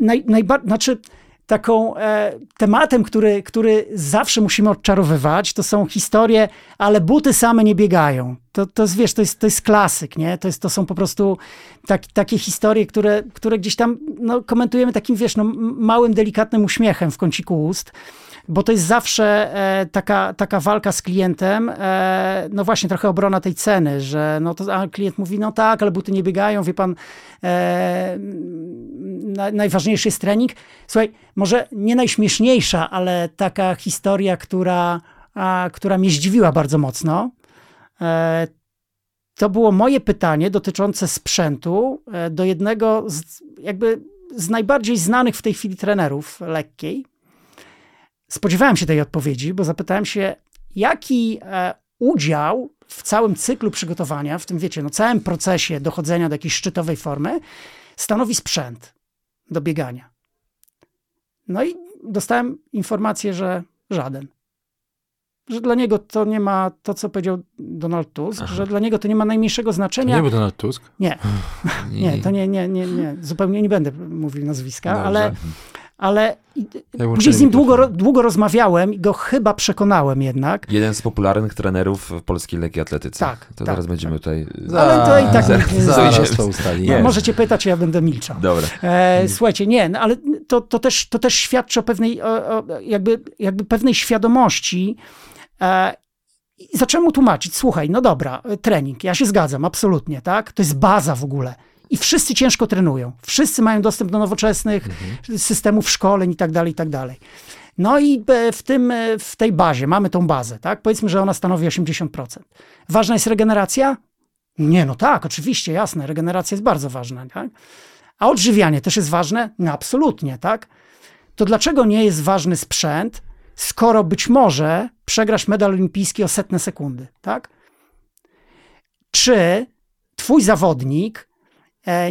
naj, najba, znaczy, taką e, tematem, który, który zawsze musimy odczarowywać, to są historie, ale buty same nie biegają. To, to jest, wiesz, to jest, to jest klasyk, nie? To, jest, to są po prostu tak, takie historie, które, które gdzieś tam no, komentujemy takim, wiesz, no, małym, delikatnym uśmiechem w kąciku ust bo to jest zawsze e, taka, taka walka z klientem, e, no właśnie trochę obrona tej ceny, że no to, a klient mówi, no tak, ale buty nie biegają, wie pan, e, na, najważniejszy jest trening. Słuchaj, może nie najśmieszniejsza, ale taka historia, która, która mnie zdziwiła bardzo mocno. To było moje pytanie dotyczące sprzętu do jednego z, jakby z najbardziej znanych w tej chwili trenerów lekkiej, spodziewałem się tej odpowiedzi, bo zapytałem się, jaki e, udział w całym cyklu przygotowania, w tym wiecie, no całym procesie dochodzenia do jakiejś szczytowej formy, stanowi sprzęt do biegania. No i dostałem informację, że żaden. Że dla niego to nie ma, to co powiedział Donald Tusk, że dla niego to nie ma najmniejszego To znaczenia. nie był Donald Tusk? Nie, nie, to nie, nie, nie, nie. Zupełnie nie będę mówił nazwiska, Dobrze. ale, ale włączyłem później z nim długo, długo rozmawiałem i go chyba przekonałem jednak. Jeden z popularnych trenerów w polskiej lekkiej atletyce. Tak, To tak, zaraz tak. będziemy tutaj... Ale to i tak Zaraz, nie- zaraz to ustalimy. Nie. Możecie pytać, a ja będę milczał. Dobra. E, słuchajcie, nie, no, ale to, to, też, to też świadczy o pewnej, o, o, jakby, jakby pewnej świadomości. E, i zacząłem mu tłumaczyć, słuchaj, no dobra, e, trening, ja się zgadzam, absolutnie, tak? To jest baza w ogóle. I wszyscy ciężko trenują. Wszyscy mają dostęp do nowoczesnych systemów szkoleń i tak dalej, i tak dalej. No i e, w, tym, e, w tej bazie, mamy tą bazę, tak? Powiedzmy, że ona stanowi 80%. Ważna jest regeneracja? Nie, no tak, oczywiście, jasne, regeneracja jest bardzo ważna, tak? A odżywianie też jest ważne? No absolutnie, tak? To dlaczego nie jest ważny sprzęt, skoro być może przegrasz medal olimpijski o setne sekundy, tak? Czy twój zawodnik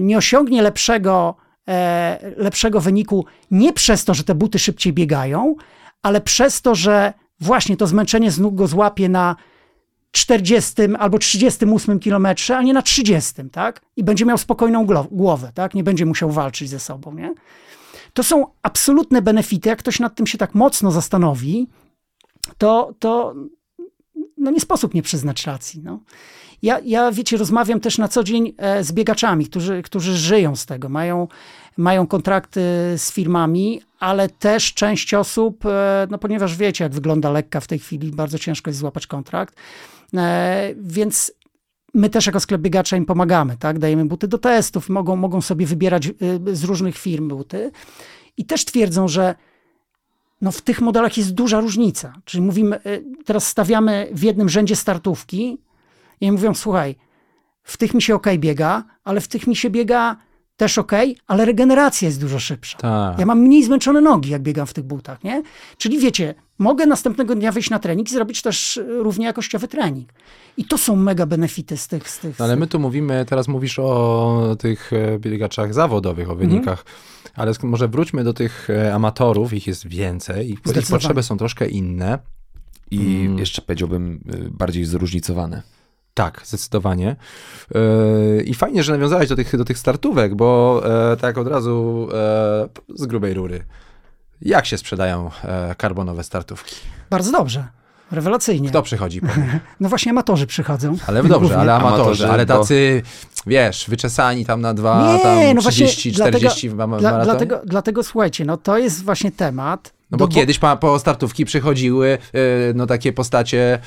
nie osiągnie lepszego, e, lepszego wyniku nie przez to, że te buty szybciej biegają, ale przez to, że właśnie to zmęczenie z nóg go złapie na 40 albo 38 kilometrze, a nie na 30, tak? I będzie miał spokojną głowę, tak? Nie będzie musiał walczyć ze sobą, nie? To są absolutne benefity. Jak ktoś nad tym się tak mocno zastanowi, to, to no nie sposób nie przyznać racji. No. Ja, ja, wiecie, rozmawiam też na co dzień e, z biegaczami, którzy, którzy żyją z tego, mają, mają kontrakty z firmami, ale też część osób, e, no ponieważ wiecie, jak wygląda lekka w tej chwili, bardzo ciężko jest złapać kontrakt, e, więc my też jako sklep biegacza im pomagamy, tak? Dajemy buty do testów, mogą, mogą sobie wybierać z różnych firm buty i też twierdzą, że no w tych modelach jest duża różnica. Czyli mówimy, teraz stawiamy w jednym rzędzie startówki i mówią, słuchaj, w tych mi się ok biega, ale w tych mi się biega też ok, ale regeneracja jest dużo szybsza. Tak. Ja mam mniej zmęczone nogi, jak biegam w tych butach, nie? Czyli wiecie, mogę następnego dnia wyjść na trening i zrobić też równie jakościowy trening. I to są mega benefity z tych... Z tych No ale my tu mówimy, teraz mówisz o tych e, biegaczach zawodowych, o wynikach, ale sk- może wróćmy do tych e, amatorów, ich jest więcej, ich, potrzeby są troszkę inne. I Mm. jeszcze powiedziałbym bardziej zróżnicowane. Tak, zdecydowanie. E, I fajnie, że nawiązałeś do tych, do tych startówek, bo e, tak od razu e, z grubej rury. Jak się sprzedają e, karbonowe startówki? Bardzo dobrze. Rewelacyjnie. Kto przychodzi? po? No właśnie amatorzy przychodzą. Ale dobrze, Głównie. ale amatorzy, Amatorzy, ale bo- tacy, wiesz, wyczesani tam na dwa, Nie, tam no właśnie 30, dlatego- 40 ma- Dla, maraton. dlatego, dlatego słuchajcie, no to jest właśnie temat. No do- bo kiedyś pa, po startówki przychodziły e, no takie postacie,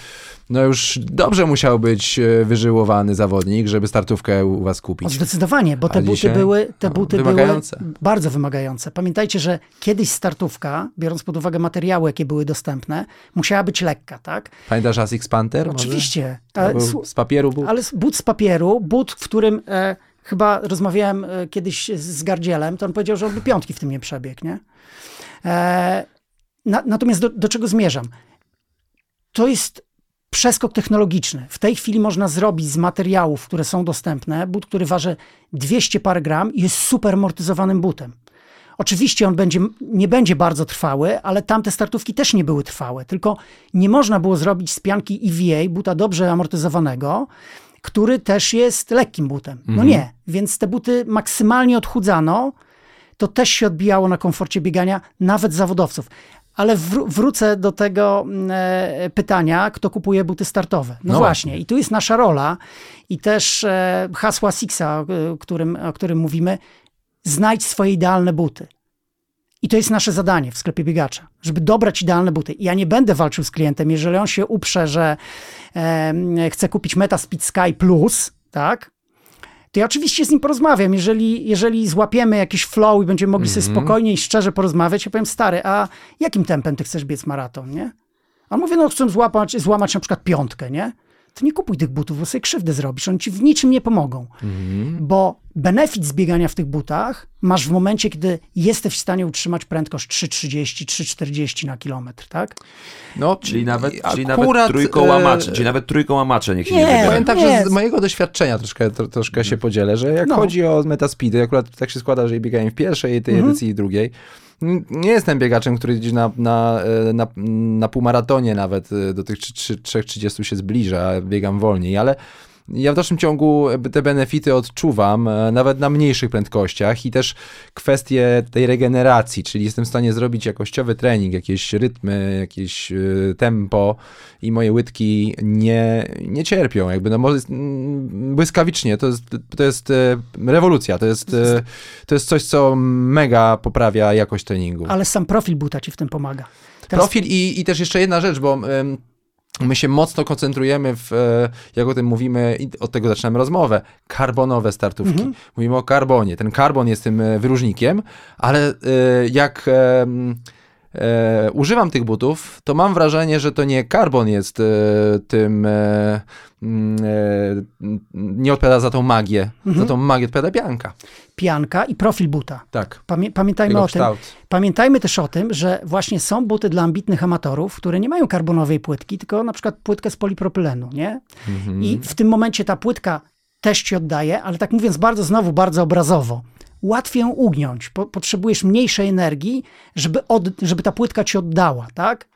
no już dobrze musiał być e, wyżyłowany zawodnik, żeby startówkę u, was O, kupić. zdecydowanie, bo te A buty dzisiaj? były, te No, buty wymagające. były bardzo wymagające. Pamiętajcie, że kiedyś startówka, biorąc pod uwagę materiały, jakie były dostępne, musiała być lekka, tak? Pamiętasz Asics Panther? Oczywiście. E, był z papieru był? Ale but z papieru, but, w którym e, chyba rozmawiałem kiedyś z- z Gardzielem, to on powiedział, że on by piątki w tym nie przebiegł, nie? E, na, natomiast do, do czego zmierzam? To jest przeskok technologiczny. W tej chwili można zrobić z materiałów, które są dostępne, but, który waży 200 parę gram i jest super amortyzowanym butem. Oczywiście on będzie, nie będzie bardzo trwały, ale tamte startówki też nie były trwałe. Tylko nie można było zrobić z pianki EVA, buta dobrze amortyzowanego, który też jest lekkim butem. No nie, więc te buty maksymalnie odchudzano. To też się odbijało na komforcie biegania, nawet zawodowców. Ale wró- wrócę do tego mm, e, pytania, kto kupuje buty startowe. No, No właśnie, i tu jest nasza rola i też e, hasła Sixa, o, e, którym, o którym mówimy, znajdź swoje idealne buty. I to jest nasze zadanie w sklepie biegacza, żeby dobrać idealne buty. Ja nie będę walczył z klientem, jeżeli on się uprze, że em, chce kupić Meta Speed Sky Plus, tak? To ja oczywiście z nim porozmawiam. Jeżeli, jeżeli złapiemy jakiś flow i będziemy mogli sobie spokojnie i szczerze porozmawiać, ja powiem, stary, a jakim tempem ty chcesz biec maraton, nie? A on mówi, no chcę złapać, złamać na przykład piątkę, nie? To nie kupuj tych butów, bo sobie krzywdę zrobisz. Oni ci w niczym nie pomogą. Bo benefit zbiegania w tych butach masz w momencie, kiedy jesteś w stanie utrzymać prędkość 3,30, 3,40 na kilometr, tak? No, Czyli nawet, i czyli akurat, nawet trójkołamacze, e, czyli nawet trójkołamacze niech się nie, nie, wybierają. Powiem tak, że z mojego doświadczenia troszkę, tro, troszkę się podzielę, że jak No. chodzi o metaspeedy, akurat tak się składa, że biegałem w pierwszej tej edycji i drugiej. Nie jestem biegaczem, który gdzieś na, na, e, na, na półmaratonie nawet e, do tych 3,30 się zbliża, biegam wolniej, ale ja w dalszym ciągu te benefity odczuwam, e, nawet na mniejszych prędkościach i też kwestie tej regeneracji, czyli jestem w stanie zrobić jakościowy trening, jakieś rytmy, jakieś e, tempo i moje łydki nie, nie cierpią. Jakby no może mm, błyskawicznie, to jest, to jest e, rewolucja, to jest, to jest coś, co mega poprawia jakość treningu. Ale sam profil buta ci w tym pomaga. Teraz Profil i, i też jeszcze jedna rzecz, bo em, my się mocno koncentrujemy w, e, jak o tym mówimy, i od tego zaczynamy rozmowę, karbonowe startówki. Mówimy o karbonie. Ten karbon jest tym e, wyróżnikiem, ale e, jak e, używam tych butów, to mam wrażenie, że to nie karbon jest e, tym, e, mm, e, nie odpowiada za tą magię. Za tą magię odpowiada pianka. pianka i profil buta. Tak. Pamię, pamiętajmy Jego o tym. kształt. Pamiętajmy też o tym, że właśnie są buty dla ambitnych amatorów, które nie mają karbonowej płytki, tylko na przykład płytkę z polipropylenu, nie? I w tym momencie ta płytka też ci oddaje, ale tak mówiąc bardzo znowu, bardzo obrazowo. Łatwiej ją ugniąć. Po, potrzebujesz mniejszej energii, żeby, od, żeby ta płytka ci oddała, tak?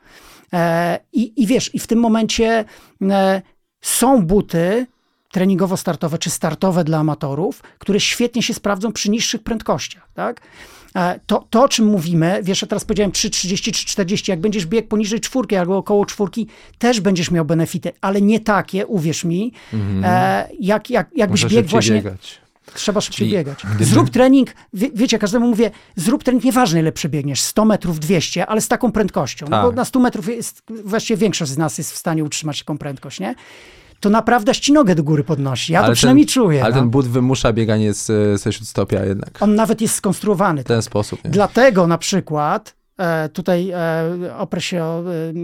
E, i, I wiesz, i w tym momencie e, są buty treningowo-startowe czy startowe dla amatorów, które świetnie się sprawdzą przy niższych prędkościach, tak? E, To, to, o czym mówimy, wiesz, ja teraz powiedziałem 3,30 czy 40, jak będziesz biegł poniżej czwórki albo około czwórki, też będziesz miał benefity, ale nie takie, uwierz mi, e, jak, jak, jakbyś biegł właśnie... biegać. Trzeba szybciej Czyli biegać. Zrób trening, wie, wiecie, każdemu mówię, zrób trening, nieważne ile przebiegniesz, 100 metrów, 200, ale z taką prędkością. No Tak. bo na 100 metrów jest, właściwie większość z nas jest w stanie utrzymać taką prędkość, nie? to naprawdę ścinogę do góry podnosi. Ja Ale to ten- przynajmniej czuję. Ale no. ten but wymusza bieganie z, ze śródstopia jednak. On nawet jest skonstruowany. W ten sposób. Nie? Dlatego na przykład, e, tutaj e, oprę się o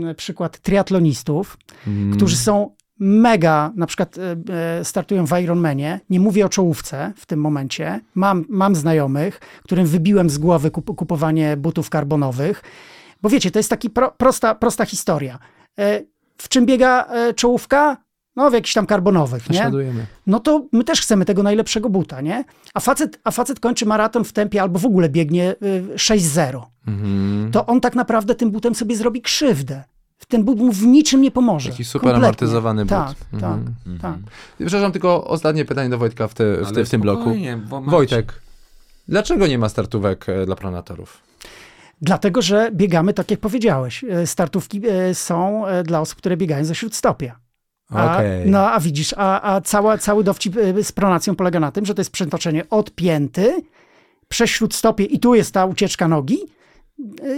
e, przykład triatlonistów, Mm. którzy są mega, na przykład e, e, startują w Ironmanie, nie mówię o czołówce w tym momencie, mam, mam znajomych, którym wybiłem z głowy kup, kupowanie butów karbonowych, bo wiecie, to jest taka pro, prosta, prosta historia. E, w czym biega czołówka? No w jakichś tam karbonowych, nie? No to my też chcemy tego najlepszego buta, nie? A facet, a facet kończy maraton w tempie albo w ogóle biegnie y, 6-0. Mhm. To on tak naprawdę tym butem sobie zrobi krzywdę. Ten but mu w niczym nie pomoże. Taki super Kompletnie. amortyzowany but. Tak, Mhm. tak, tak. Przepraszam, tylko ostatnie pytanie do Wojtka w, te, w, te, w tym bloku. Wojtek, dlaczego nie ma startówek e, dla pronatorów? Dlatego, że biegamy, tak jak powiedziałeś, y, startówki y, są dla osób, które biegają ze śródstopia. A, Okej. No a widzisz, a, a cała, cały dowcip z pronacją polega na tym, że to jest przetoczenie od pięty przez śródstopie i tu jest ta ucieczka nogi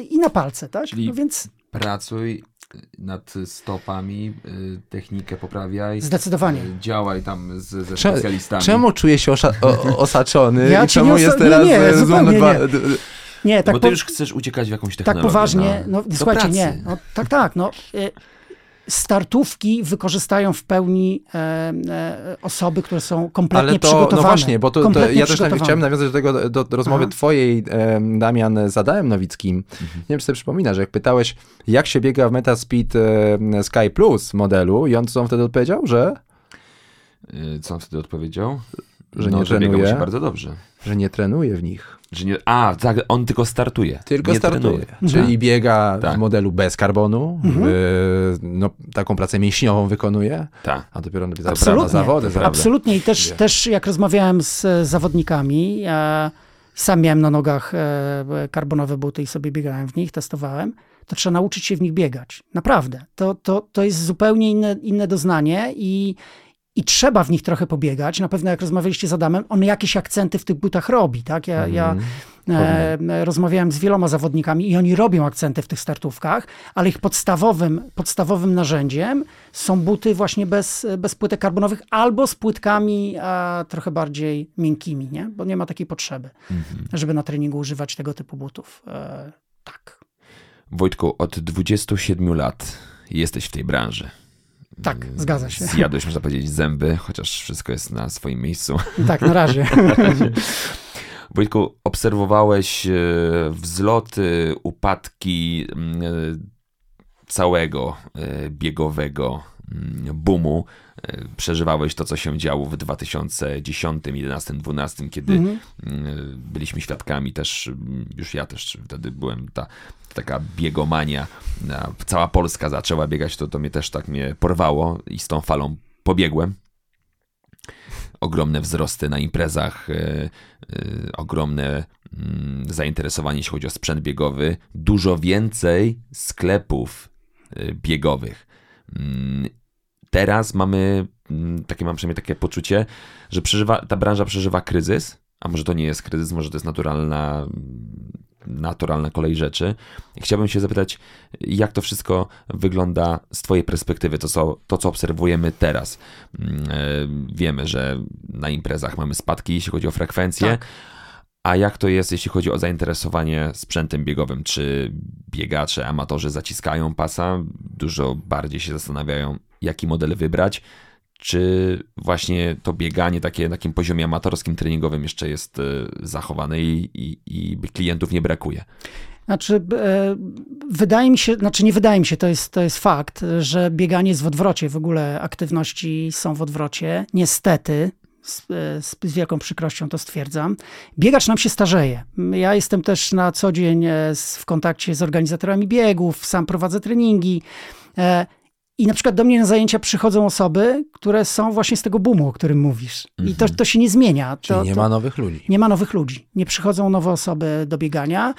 i na palce, tak? Czyli- No więc Pracuj nad stopami, y, technikę poprawiaj. Zdecydowanie. y, Działaj tam z, ze specjalistami. Czemu czuję się osza- o, osaczony Ja czemu nie jest teraz nie, nie, zupełnie dwa- nie. nie, tak, Bo ty po, już chcesz uciekać w jakąś tak technologię. poważnie, no, Do słuchajcie, pracy. nie, no, tak, tak, no. y, Startówki wykorzystają w pełni e, e, osoby, które są kompletnie Ale to, przygotowane. no właśnie, bo to, to ja też chciałem nawiązać do tego, do, do rozmowy Aha. twojej, em, Damian, z Adamem Nowickim. Mhm. Nie wiem, czy sobie przypominasz, jak pytałeś, jak się biega w Metaspeed em, Sky Plus modelu i on co on wtedy odpowiedział, że, Y, Co on wtedy odpowiedział? Że no, nie że biega mu trenuje, się bardzo dobrze. że nie trenuje w nich. Że nie, a, tak, on tylko startuje. Tylko nie startuje. Trenuje. Czyli biega Tak. w modelu bez karbonu, Mhm. w, no, taką pracę mięśniową wykonuje, Tak. a dopiero na Absolutnie. na zawody. To prawda. Absolutnie i też, Wie. też jak rozmawiałem z e, zawodnikami, e, sam miałem na nogach e, karbonowe buty i sobie biegałem w nich, testowałem, to trzeba nauczyć się w nich biegać. Naprawdę. To, to, to jest zupełnie inne, inne doznanie i, i trzeba w nich trochę pobiegać. Na pewno jak rozmawialiście z Adamem, on jakieś akcenty w tych butach robi, tak? Ja, ja Mhm. e, rozmawiałem z wieloma zawodnikami i oni robią akcenty w tych startówkach, ale ich podstawowym, podstawowym narzędziem są buty właśnie bez, bez płytek karbonowych albo z płytkami e, trochę bardziej miękkimi, nie? Bo nie ma takiej potrzeby, Mhm. żeby na treningu używać tego typu butów. E, tak, Wojtku, od 27 lat jesteś w tej branży. Tak, zgadza się. Zjadłeś, można powiedzieć, zęby, chociaż wszystko jest na swoim miejscu. Tak, na razie. Wojtku, obserwowałeś e, wzloty, upadki mm, e, całego e, biegowego mm, boomu. E, Przeżywałeś to, co się działo w 2010, 11, 12, kiedy Mhm. mm, byliśmy świadkami też, mm, już ja też wtedy byłem, ta taka biegomania, cała Polska zaczęła biegać, to, to mnie też tak mnie porwało i z tą falą pobiegłem. Ogromne wzrosty na imprezach, e, e, ogromne mm, zainteresowanie, jeśli chodzi o sprzęt biegowy, dużo więcej sklepów e, biegowych. Teraz mamy, mm, takie mam przynajmniej takie poczucie, że przeżywa, ta branża przeżywa kryzys, a może to nie jest kryzys, może to jest naturalna, naturalna kolej rzeczy. Chciałbym się zapytać, jak to wszystko wygląda z Twojej perspektywy, to co, to, co obserwujemy teraz. Mm, e, Wiemy, że na imprezach mamy spadki, jeśli chodzi o frekwencję. Tak. A jak to jest, jeśli chodzi o zainteresowanie sprzętem biegowym? Czy biegacze, amatorzy zaciskają pasa, dużo bardziej się zastanawiają, jaki model wybrać? Czy właśnie to bieganie takie na takim poziomie amatorskim, treningowym jeszcze jest e, zachowane i, i, i klientów nie brakuje? Znaczy, e, wydaje mi się, znaczy nie wydaje mi się, to jest, to jest fakt, że bieganie jest w odwrocie, w ogóle aktywności są w odwrocie. Niestety, z, z, z wielką przykrością to stwierdzam. Biegacz nam się starzeje. Ja jestem też na co dzień e, w kontakcie z organizatorami biegów, sam prowadzę treningi. e, I na przykład do mnie na zajęcia przychodzą osoby, które są właśnie z tego boomu, o którym mówisz. I to, to się nie zmienia. Czyli to, nie to, ma nowych ludzi. nie ma nowych ludzi, nie przychodzą nowe osoby do biegania.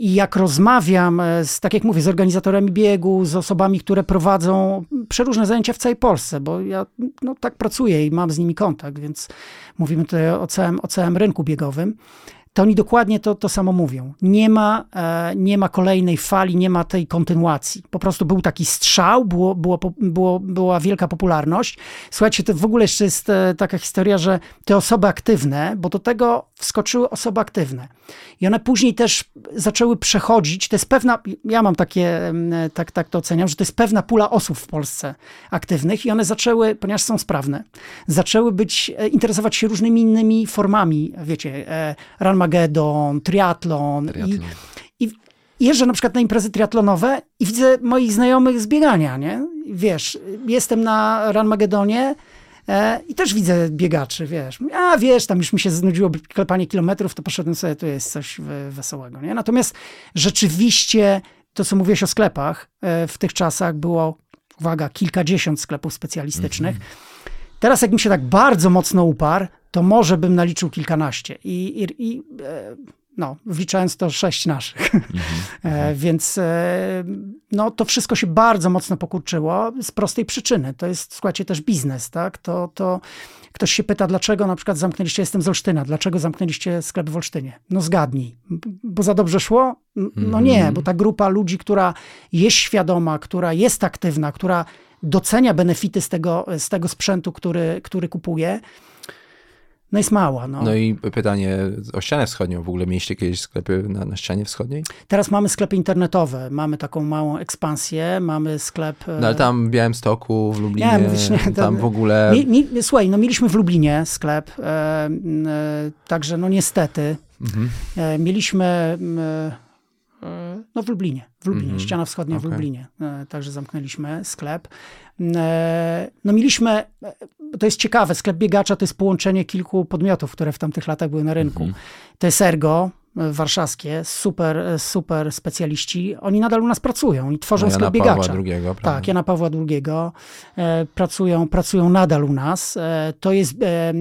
I jak rozmawiam e, z, tak jak mówię, z organizatorami biegu, z osobami, które prowadzą przeróżne zajęcia w całej Polsce, bo ja no, tak pracuję i mam z nimi kontakt, więc mówimy tutaj o całym, o całym rynku biegowym, to oni dokładnie to, to samo mówią. Nie ma, e, nie ma kolejnej fali, nie ma tej kontynuacji. Po prostu był taki strzał, było, było, było, była wielka popularność. Słuchajcie, to w ogóle jeszcze jest e, taka historia, że te osoby aktywne, bo do tego wskoczyły osoby aktywne. I one później też zaczęły przechodzić, to jest pewna, ja mam takie, tak, tak to oceniam, że to jest pewna pula osób w Polsce aktywnych i one zaczęły, ponieważ są sprawne, zaczęły być, e, interesować się różnymi innymi formami, wiecie, e, Ranmagedon, triatlon, triatlon. I, i jeżdżę na przykład na imprezy triatlonowe i widzę moich znajomych z biegania, nie? Wiesz, jestem na Ranmagedonie, I też widzę biegaczy, wiesz. A wiesz, tam już mi się znudziło klepanie kilometrów, to poszedłem sobie, tu jest coś wesołego. Nie? Natomiast rzeczywiście to, co mówiłeś o sklepach, e, w tych czasach było, uwaga, kilkadziesiąt sklepów specjalistycznych. -hmm. Teraz, jakbym się tak bardzo mocno uparł, to może bym naliczył kilkanaście. I, i, i e, no, wliczając to sześć naszych. Mm -hmm. Więc no, to wszystko się bardzo mocno pokurczyło z prostej przyczyny. To jest, słuchajcie, też biznes, tak? To, to ktoś się pyta, dlaczego na przykład zamknęliście, jestem z Olsztyna, dlaczego zamknęliście sklep w Olsztynie? No zgadnij, bo za dobrze szło? No nie, mhm. bo ta grupa ludzi, która jest świadoma, która jest aktywna, która docenia benefity z tego, z tego sprzętu, który, który kupuje, no jest mała. No. no i pytanie o ścianę wschodnią. W ogóle mieliście kiedyś sklepy na, na ścianie wschodniej? Teraz mamy sklepy internetowe. Mamy taką małą ekspansję. Mamy sklep... No ale tam w Białymstoku, w Lublinie, nie, mówisz, nie, tam, tam, w ogóle... Mi, mi, słuchaj, no mieliśmy w Lublinie sklep, e, e, także no niestety. Mhm. E, mieliśmy... E, no w Lublinie, w Lublinie, mm -hmm. ściana wschodnia okay. w Lublinie. E, także zamknęliśmy sklep. E, no mieliśmy, e, to jest ciekawe, sklep biegacza to jest połączenie kilku podmiotów, które w tamtych latach były na rynku. -hmm. To jest Ergo, warszawskie, super, super specjaliści, oni nadal u nas pracują, oni tworzą no, sklep biegacza. II, tak, Jana Pawła II, e, pracują, pracują nadal u nas. E, to jest e,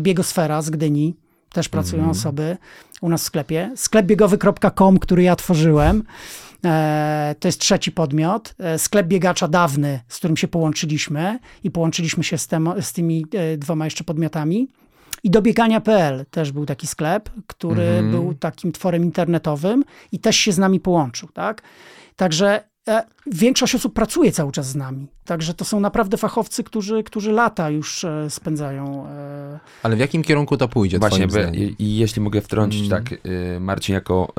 Biegosfera z Gdyni, też pracują mm -hmm. osoby u nas w sklepie. Sklepbiegowy.com, który ja tworzyłem, e, to jest trzeci podmiot. E, sklep biegacza dawny, z którym się połączyliśmy i połączyliśmy się z, tem, z tymi e, dwoma jeszcze podmiotami. I dobiegania.pl też był taki sklep, który mm -hmm. był takim tworem internetowym i też się z nami połączył, tak? Także E, większość osób pracuje cały czas z nami. Także to są naprawdę fachowcy, którzy, którzy lata już e, spędzają. E, Ale w jakim kierunku to pójdzie? Właśnie, i jeśli mogę wtrącić, mm. tak, Marcin jako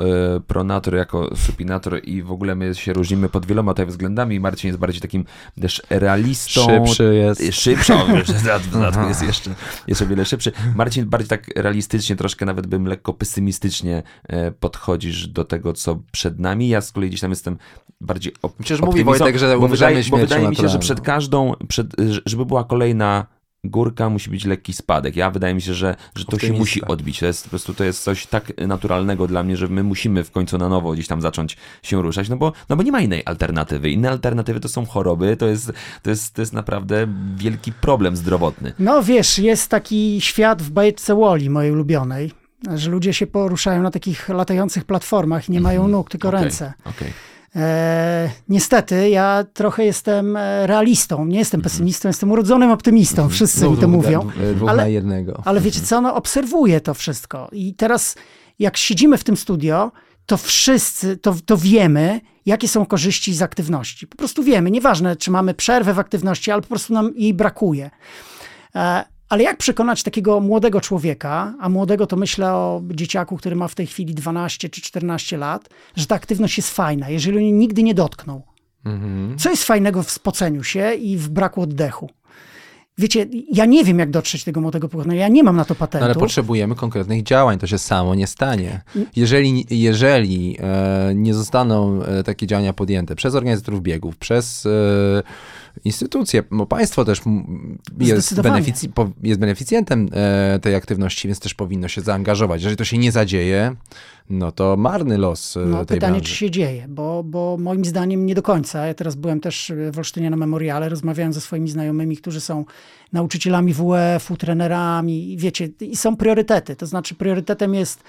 pronator, jako supinator i w ogóle my się różnimy pod wieloma tutaj względami. Marcin jest bardziej takim też realistą. Szybszy jest. Szybszy, o, w dodatku jest jeszcze, jeszcze wiele szybszy. Marcin bardziej tak realistycznie, troszkę nawet bym lekko pesymistycznie podchodzisz do tego, co przed nami. Ja z kolei gdzieś tam jestem bardziej op- Przecież mówi Wojtek, że bo wydaje, bo wydaje mi się, że przed każdą, przed, żeby była kolejna górka, musi być lekki spadek. Ja wydaje mi się, że, że to się musi odbić. To jest po prostu to jest coś tak naturalnego dla mnie, że my musimy w końcu na nowo gdzieś tam zacząć się ruszać, no bo, no bo nie ma innej alternatywy. Inne alternatywy to są choroby, to jest, to jest, to jest naprawdę wielki problem zdrowotny. No wiesz, jest taki świat w bajce Woli, mojej ulubionej, że ludzie się poruszają na takich latających platformach i nie mają mhm. nóg, tylko okay, ręce. Okay. E, niestety, ja trochę jestem e, realistą, nie jestem mhm. pesymistą, jestem urodzonym optymistą, mhm. wszyscy mi to mówią. Dwóch ale, na jednego. Ale wiecie co, no obserwuję to wszystko i teraz jak siedzimy w tym studio, to wszyscy, to, to wiemy, jakie są korzyści z aktywności. Po prostu wiemy, nieważne czy mamy przerwę w aktywności, ale po prostu nam jej brakuje. E, ale jak przekonać takiego młodego człowieka, a młodego to myślę o dzieciaku, który ma w tej chwili 12 czy 14 lat, że ta aktywność jest fajna, jeżeli oni nigdy nie dotkną. Mhm. Co jest fajnego w spoceniu się i w braku oddechu? Wiecie, ja nie wiem, jak dotrzeć tego młodego pokolenia. Ja nie mam na to patentu. Ale potrzebujemy konkretnych działań. To się samo nie stanie. Jeżeli, jeżeli e, nie zostaną e, takie działania podjęte przez organizatorów biegów, przez e, instytucje, bo państwo też jest, benefic jest beneficjentem e, tej aktywności, więc też powinno się zaangażować. Jeżeli to się nie zadzieje, no to marny los e, no, tej pytanie, branży. czy się dzieje, bo, bo moim zdaniem nie do końca. Ja teraz byłem też w Olsztynie na memoriale, rozmawiałem ze swoimi znajomymi, którzy są nauczycielami WF-u, trenerami, wiecie, i są priorytety. To znaczy priorytetem jest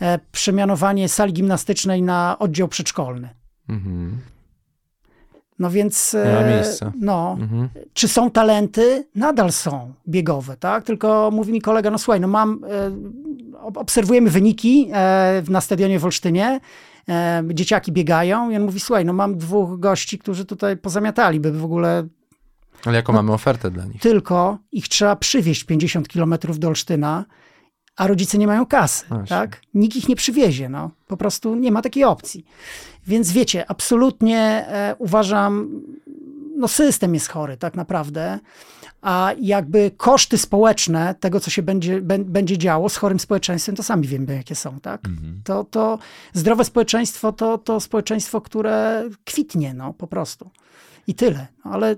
e, przemianowanie sali gimnastycznej na oddział przedszkolny. Mhm. No więc, e, no, Mhm. czy są talenty? Nadal są biegowe, tak? Tylko mówi mi kolega, no słuchaj, no mam, e, ob- obserwujemy wyniki e, na stadionie w Olsztynie, dzieciaki biegają i on mówi, słuchaj, no mam dwóch gości, którzy tutaj pozamiatali, by w ogóle Ale jaką mamy ofertę dla nich? tylko ich trzeba przywieźć 50 kilometrów do Olsztyna, a rodzice nie mają kasy, Właśnie. tak? Nikt ich nie przywiezie, no. Po prostu nie ma takiej opcji. Więc wiecie, absolutnie e, uważam, no system jest chory tak naprawdę, a jakby koszty społeczne tego, co się będzie, bę- będzie działo z chorym społeczeństwem, to sami wiemy, jakie są, tak? To, to zdrowe społeczeństwo to, to społeczeństwo, które kwitnie, no, po prostu. I tyle. No, ale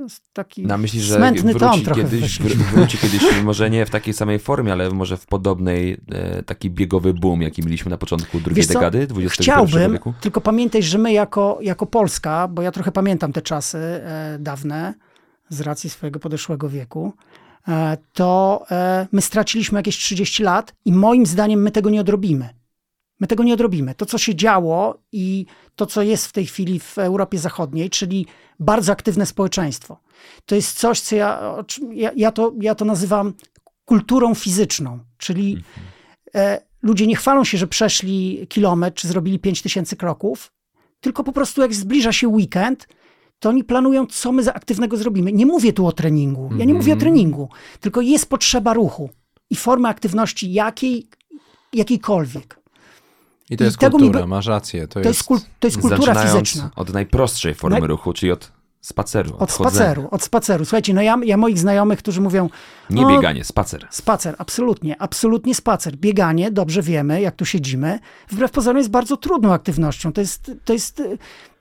to jest taki Na myśli, że smętny wróci trochę kiedyś, wr- wróci kiedyś, może nie w takiej samej formie, ale może w podobnej, e, taki biegowy boom, jaki mieliśmy na początku drugiej Wiesz co? dekady XXI Chciałbym, wieku. tylko pamiętaj, że my jako, jako Polska, bo ja trochę pamiętam te czasy e, dawne, z racji swojego podeszłego wieku, e, to e, my straciliśmy jakieś 30 lat i moim zdaniem my tego nie odrobimy. My tego nie odrobimy. To, co się działo i to, co jest w tej chwili w Europie Zachodniej, czyli bardzo aktywne społeczeństwo, to jest coś, co ja, ja, ja, to, ja to nazywam kulturą fizyczną, czyli e, ludzie nie chwalą się, że przeszli kilometr, czy zrobili 5000 kroków, tylko po prostu jak zbliża się weekend, to oni planują, co my za aktywnego zrobimy. Nie mówię tu o treningu. Ja nie mówię o treningu, tylko jest potrzeba ruchu i formy aktywności jakiej, jakiejkolwiek. I to I jest tego mi kultura, bra- masz rację. To, To jest, kul, to jest kultura fizyczna. od najprostszej formy Naj- ruchu, czyli od spaceru. Od chodzenia. spaceru, od spaceru. Słuchajcie, no ja, ja moich znajomych, którzy mówią, Nie no, bieganie, spacer. Spacer, absolutnie, absolutnie spacer. Bieganie, dobrze wiemy, jak tu siedzimy, wbrew pozorom jest bardzo trudną aktywnością. To jest, to jest,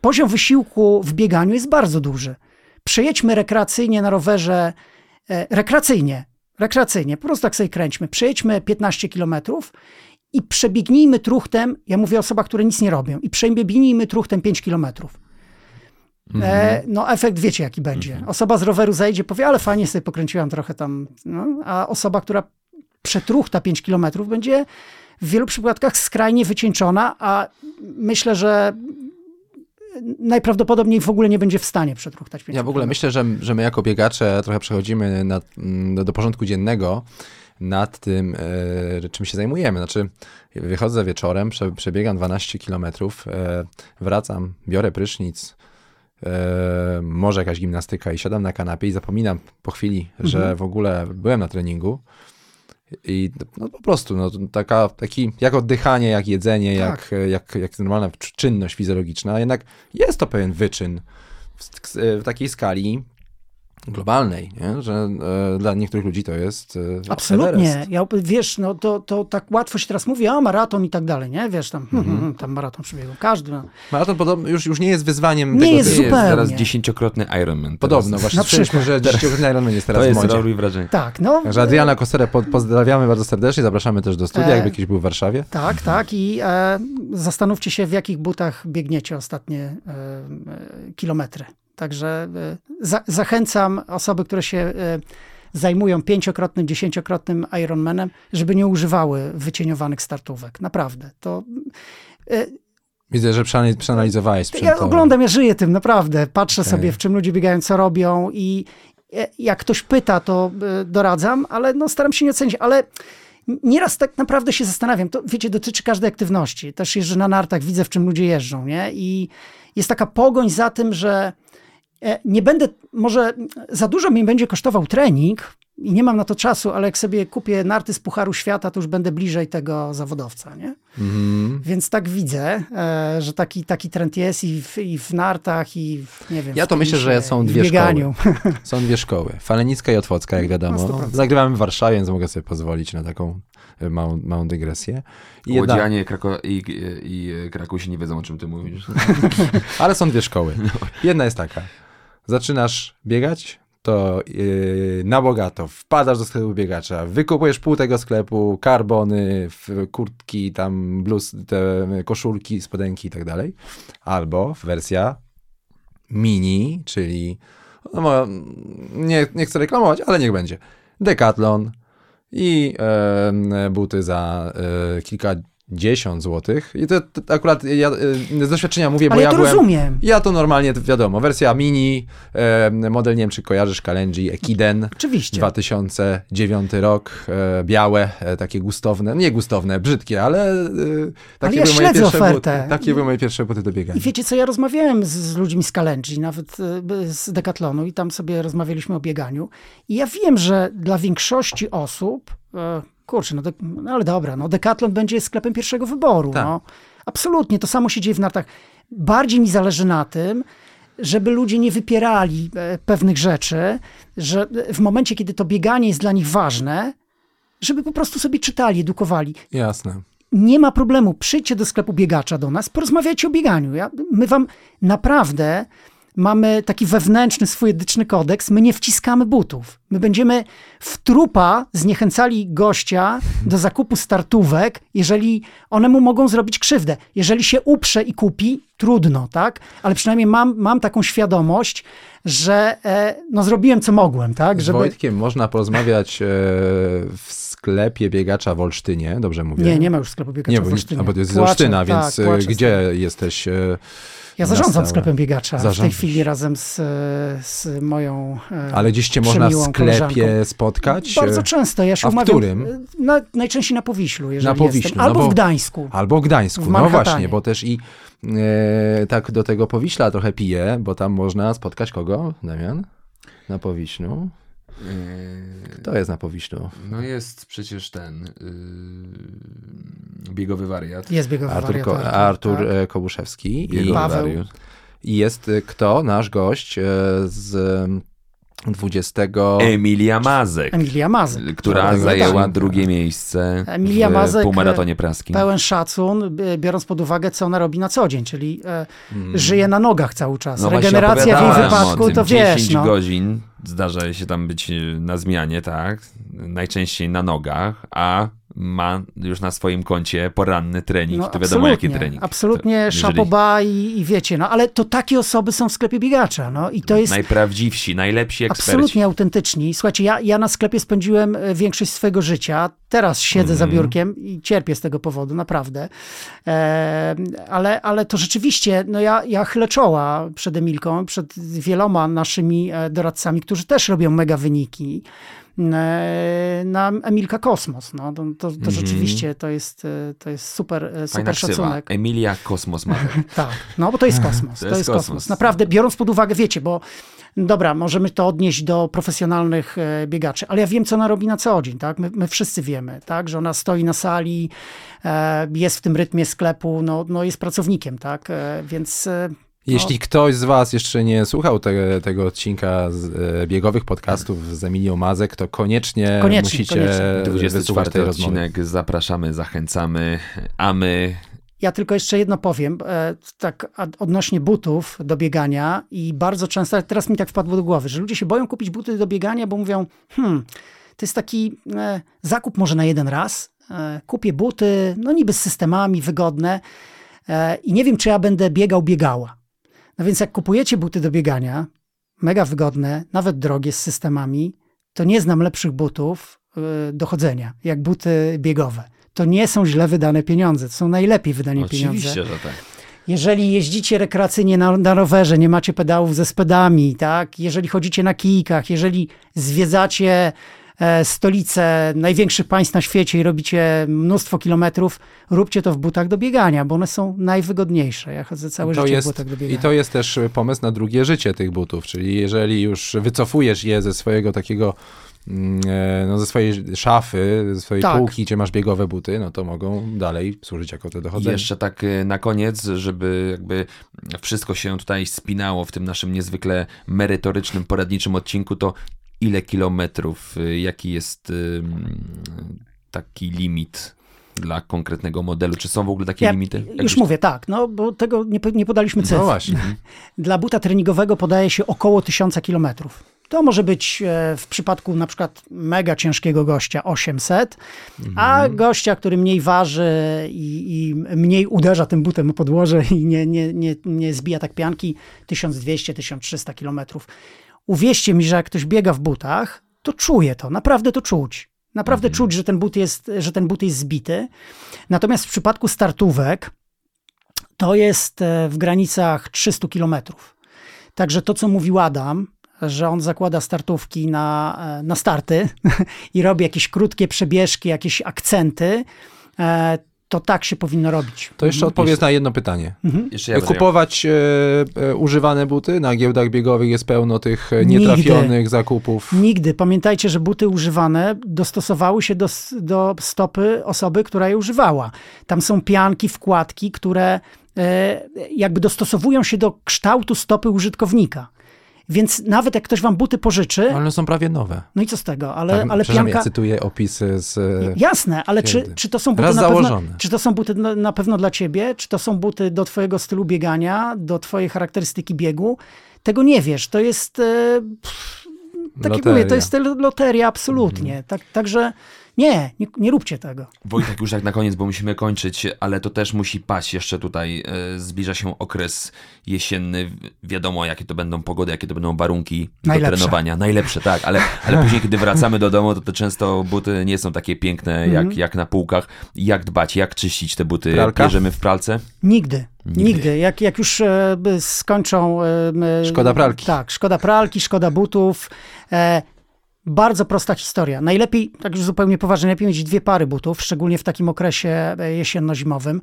poziom wysiłku w bieganiu jest bardzo duży. Przejedźmy rekreacyjnie na rowerze, e, rekreacyjnie, rekreacyjnie, po prostu tak sobie kręćmy. Przejedźmy 15 kilometrów i przebiegnijmy truchtem, ja mówię o osobach, które nic nie robią, i przebiegnijmy truchtem 5 kilometrów. E, no efekt wiecie jaki będzie. Osoba z roweru zejdzie, powie, ale fajnie sobie pokręciłam trochę tam, no, a osoba, która przetruchta 5 kilometrów będzie w wielu przypadkach skrajnie wycieńczona, a myślę, że najprawdopodobniej w ogóle nie będzie w stanie przetruchtać 5 Ja w ogóle myślę, że, że my jako biegacze trochę przechodzimy mm, do, do porządku dziennego nad tym, e, czym się zajmujemy. Znaczy, wychodzę wieczorem, prze, przebiegam 12 kilometrów, e, wracam, biorę prysznic, e, może jakaś gimnastyka i siadam na kanapie i zapominam po chwili, że w ogóle byłem na treningu. I no, po prostu, no, taka, taki, jak oddychanie, jak jedzenie, jak, jak, jak normalna cz- czynność fizjologiczna, jednak jest to pewien wyczyn w, w takiej skali globalnej, nie? że e, dla niektórych ludzi to jest e, Absolutnie. Everest. Ja, wiesz, no to, to tak łatwo się teraz mówi, a maraton i tak dalej, nie? Wiesz, tam, hmm, hmm, tam maraton przebiegł. Każdy. No. Maraton podobno już, już nie jest wyzwaniem Nie tego jest typu. Jest teraz zupełnie. dziesięciokrotny Ironman. Teraz. Podobno, właśnie Na słyszeliśmy, że dziesięciokrotny Ironman jest teraz To w jest modzie. robi wrażenie. Tak, no. Także Adriana Kosterę po, pozdrawiamy bardzo serdecznie, zapraszamy też do studia, E, jakby kiedyś był w Warszawie. Tak, tak. I e, zastanówcie się, w jakich butach biegniecie ostatnie e, e, kilometry. Także e, za, zachęcam osoby, które się e, zajmują pięciokrotnym, dziesięciokrotnym Ironmanem, żeby nie używały wycieniowanych startówek. Naprawdę. To e, Widzę, że przeanaliz- przeanalizowałeś ja sprzętowo. oglądam, ja żyję tym, naprawdę. Patrzę Okej. sobie, w czym ludzie biegają, co robią i jak ktoś pyta, to doradzam, ale no, staram się nie ocenić. Ale nieraz tak naprawdę się zastanawiam. To, wiecie, dotyczy każdej aktywności. Też jeżdżę na nartach, widzę, w czym ludzie jeżdżą, nie? I jest taka pogoń za tym, że nie będę, może za dużo mi będzie kosztował trening i nie mam na to czasu, ale jak sobie kupię narty z Pucharu Świata, to już będę bliżej tego zawodowca, nie? Mhm. Więc tak widzę, e, że taki, taki trend jest i w, i w nartach, i w, nie wiem. Ja to myślę, że są dwie bieganiu. Są dwie szkoły, Falenicka i Otwocka, jak wiadomo. Na 100%. Zagrywamy w Warszawie, więc mogę sobie pozwolić na taką e, małą, małą dygresję. I jedna, Łodzianie Krako- i, i, i Krakusi nie wiedzą, o czym ty mówisz. ale są dwie szkoły. Jedna jest taka. Zaczynasz biegać, to yy, na bogato wpadasz do sklepu biegacza, wykupujesz pół tego sklepu, karbony, kurtki, tam bluz, te koszulki, spodenki i tak dalej. Albo wersja mini, czyli no, nie, nie chcę reklamować, ale niech będzie. Decathlon i buty za e, kilka 10 zł. I to, to akurat ja y, z doświadczenia mówię, Ale bo ja ja to byłem... rozumiem. Ja to normalnie, to wiadomo, wersja mini, e, model, nie wiem czy kojarzysz, Kalenji Ekiden. Oczywiście. 2009 rok, e, białe, e, takie gustowne, nie gustowne, brzydkie, ale e, takie, ja były moje śledzę pierwsze ofertę. takie były moje pierwsze buty do biegania. I wiecie co, ja rozmawiałem z, z ludźmi z Kalenji, nawet z Decathlonu i tam sobie rozmawialiśmy o bieganiu. I ja wiem, że dla większości osób, e, kurczę, no, no ale dobra, no Decathlon będzie sklepem pierwszego wyboru. Tak. No. Absolutnie, to samo się dzieje w nartach. Bardziej mi zależy na tym, żeby ludzie nie wypierali e, pewnych rzeczy, że w momencie, kiedy to bieganie jest dla nich ważne, żeby po prostu sobie czytali, edukowali Jasne. nie ma problemu. Przyjdźcie do sklepu biegacza do nas, porozmawiajcie o bieganiu. Ja, my wam naprawdę mamy taki wewnętrzny swój etyczny kodeks. My nie wciskamy butów. My będziemy w trupa zniechęcali gościa do zakupu startówek, jeżeli one mu mogą zrobić krzywdę. Jeżeli się uprze i kupi, trudno, tak? Ale przynajmniej mam, mam taką świadomość, że e, no zrobiłem co mogłem, tak? Z Żeby... Wojtkiem można porozmawiać e, w sklepie biegacza w Olsztynie, dobrze mówię? Nie, nie ma już sklepu biegacza Nie, w Olsztynie. a bo to jest z Olsztyna, tak, więc e, płaczę. gdzie jesteś? e, Ja zarządzam sklepem biegacza w tej chwili razem z, z moją. e, Ale gdzieś cię można w sklepie koleżanką. spotkać? Bardzo często. Ja się a w umawiam. którym? e, Na, najczęściej na Powiślu, jeżeli Na Powiślu, jestem. no Albo bo- w Gdańsku. Albo w Gdańsku, W no właśnie, bo też i e, tak do tego Powiśla trochę piję, bo tam można spotkać kogo, Damian? Na Powiślu. Kto jest na Powiślu? No jest przecież ten yy, biegowy wariat. Jest biegowy Artur, wariat, Ko- Artur tak. e, Kobuszewski. I, Biegowy Paweł. wariat. I jest e, kto? Nasz gość e, z 20. Emilia Mazek, Emilia Mazy. która Czwartego zajęła odcinka. drugie miejsce Emilia w Mazek, półmaratonie praskim. Pełen szacun, biorąc pod uwagę, co ona robi na co dzień, czyli e, Mm. żyje na nogach cały czas. No Regeneracja w jej wypadku, tym. to wiesz. 10 No. godzin zdarza się tam być y, na zmianie, tak? Najczęściej na nogach, a ma już na swoim koncie poranny trening. to wiadomo, jaki trening. Absolutnie, To jeżeli- szapoba i, i wiecie, no ale to takie osoby są w sklepie biegacza, no i to jest Najprawdziwsi, najlepsi eksperci. absolutnie autentyczni. Słuchajcie, ja, ja na sklepie spędziłem e, większość swojego życia, teraz siedzę za Mhm. biurkiem i cierpię z tego powodu, naprawdę. E, ale, ale to rzeczywiście, no ja, ja chylę czoła przed Emilką, przed wieloma naszymi e, doradcami, którzy też robią mega wyniki. E, Na Emilka Kosmos. No, to, to, to Mhm. rzeczywiście to jest, e, to jest super, e, Fajna super ksywa. szacunek. Emilia Kosmos Mazek. Tak, no bo to jest kosmos. To, jest kosmos. kosmos. Naprawdę, biorąc pod uwagę, wiecie, bo dobra, możemy to odnieść do profesjonalnych biegaczy, ale ja wiem, co ona robi na co dzień, tak? My, my wszyscy wiemy, tak? Że ona stoi na sali, jest w tym rytmie sklepu, no, no jest pracownikiem, tak? Więc Jeśli ktoś z Was jeszcze nie słuchał te, tego odcinka z, e, biegowych podcastów z Emilią Mazek, to koniecznie, Koniecznie, musicie koniecznie. wysłuchać 24 tej rozmowy. odcinek. Zapraszamy, zachęcamy, a my Ja tylko jeszcze jedno powiem, e, tak odnośnie butów do biegania i bardzo często, teraz mi tak wpadło do głowy, że ludzie się boją kupić buty do biegania, bo mówią, hmm, to jest taki e, zakup może na jeden raz, e, kupię buty, no niby z systemami, wygodne e, i nie wiem, czy ja będę biegał, biegała. No więc jak kupujecie buty do biegania, mega wygodne, nawet drogie z systemami, to nie znam lepszych butów e, do chodzenia, jak buty biegowe. To nie są źle wydane pieniądze, to są najlepiej wydane pieniądze. oczywiście, że tak. Jeżeli jeździcie rekreacyjnie na, na rowerze, nie macie pedałów ze spedami, tak? Jeżeli chodzicie na kijkach, jeżeli zwiedzacie stolice największych państw na świecie i robicie mnóstwo kilometrów, róbcie to w butach do biegania, bo one są najwygodniejsze. Ja chodzę całe To życie jest, w butach do biegania. I to jest też pomysł na drugie życie tych butów, czyli jeżeli już wycofujesz je ze swojego takiego, mm, e, no ze swojej szafy, ze swojej Tak. półki, gdzie masz biegowe buty, no to mogą dalej służyć jako te dochodzenie. Jeszcze tak y, na koniec, żeby jakby wszystko się tutaj spinało w tym naszym niezwykle merytorycznym, poradniczym odcinku, to ile kilometrów, y, jaki jest y, taki limit dla konkretnego modelu? Czy są w ogóle takie Ja limity? Jak już mówię, tak, no bo tego nie, nie podaliśmy cyfr. No właśnie. Dla buta treningowego podaje się około 1000 kilometrów. To może być e, w przypadku na przykład mega ciężkiego gościa 800, a Mhm. gościa, który mniej waży i, i mniej uderza tym butem o podłoże i nie, nie, nie, nie zbija tak pianki, 1200-1300 kilometrów. Uwierzcie mi, że jak ktoś biega w butach, to czuje to, naprawdę to czuć. Naprawdę czuć, że ten, but jest, że ten but jest zbity. Natomiast w przypadku startówek to jest e, w granicach 300 kilometrów. Także to, co mówił Adam, że on zakłada startówki na, e, na starty i robi jakieś krótkie przebieżki, jakieś akcenty, e, to tak się powinno robić. To jeszcze odpowiedz na jedno pytanie. Jeszcze ja Kupować e, e, używane buty? Na giełdach biegowych jest pełno tych e, nietrafionych zakupów. Nigdy. Pamiętajcie, że buty używane dostosowały się do, do stopy osoby, która je używała. Tam są pianki, wkładki, które e, jakby dostosowują się do kształtu stopy użytkownika. Więc nawet jak ktoś wam buty pożyczy, Ale one są prawie nowe. no i co z tego, ale, Tak, ale pianka... Ja cytuję opisy z... e, Jasne, ale czy, czy to są buty Raz na pewno, założone. czy to są buty na, na pewno dla ciebie, czy to są buty do twojego stylu biegania, do twojej charakterystyki biegu? Tego nie wiesz. To jest e, pff, tak jak mówię, to jest loteria absolutnie. Tak, także nie, nie, nie róbcie tego. Wojtek, już tak na koniec, bo musimy kończyć, ale to też musi paść jeszcze tutaj. e, Zbliża się okres jesienny. Wiadomo, jakie to będą pogody, jakie to będą warunki Najlepsze. do trenowania. Najlepsze, tak, ale, ale później, kiedy wracamy do domu, to, to często buty nie są takie piękne jak, Mhm. jak na półkach. Jak dbać, jak czyścić te buty? Pralka? Bierzemy w pralce? Nigdy. Nigdy. Jak, jak już e, skończą. E, e, Szkoda pralki. Tak, szkoda pralki, szkoda butów. Bardzo prosta historia. Najlepiej, tak już zupełnie poważnie, lepiej mieć dwie pary butów, szczególnie w takim okresie e, jesienno-zimowym.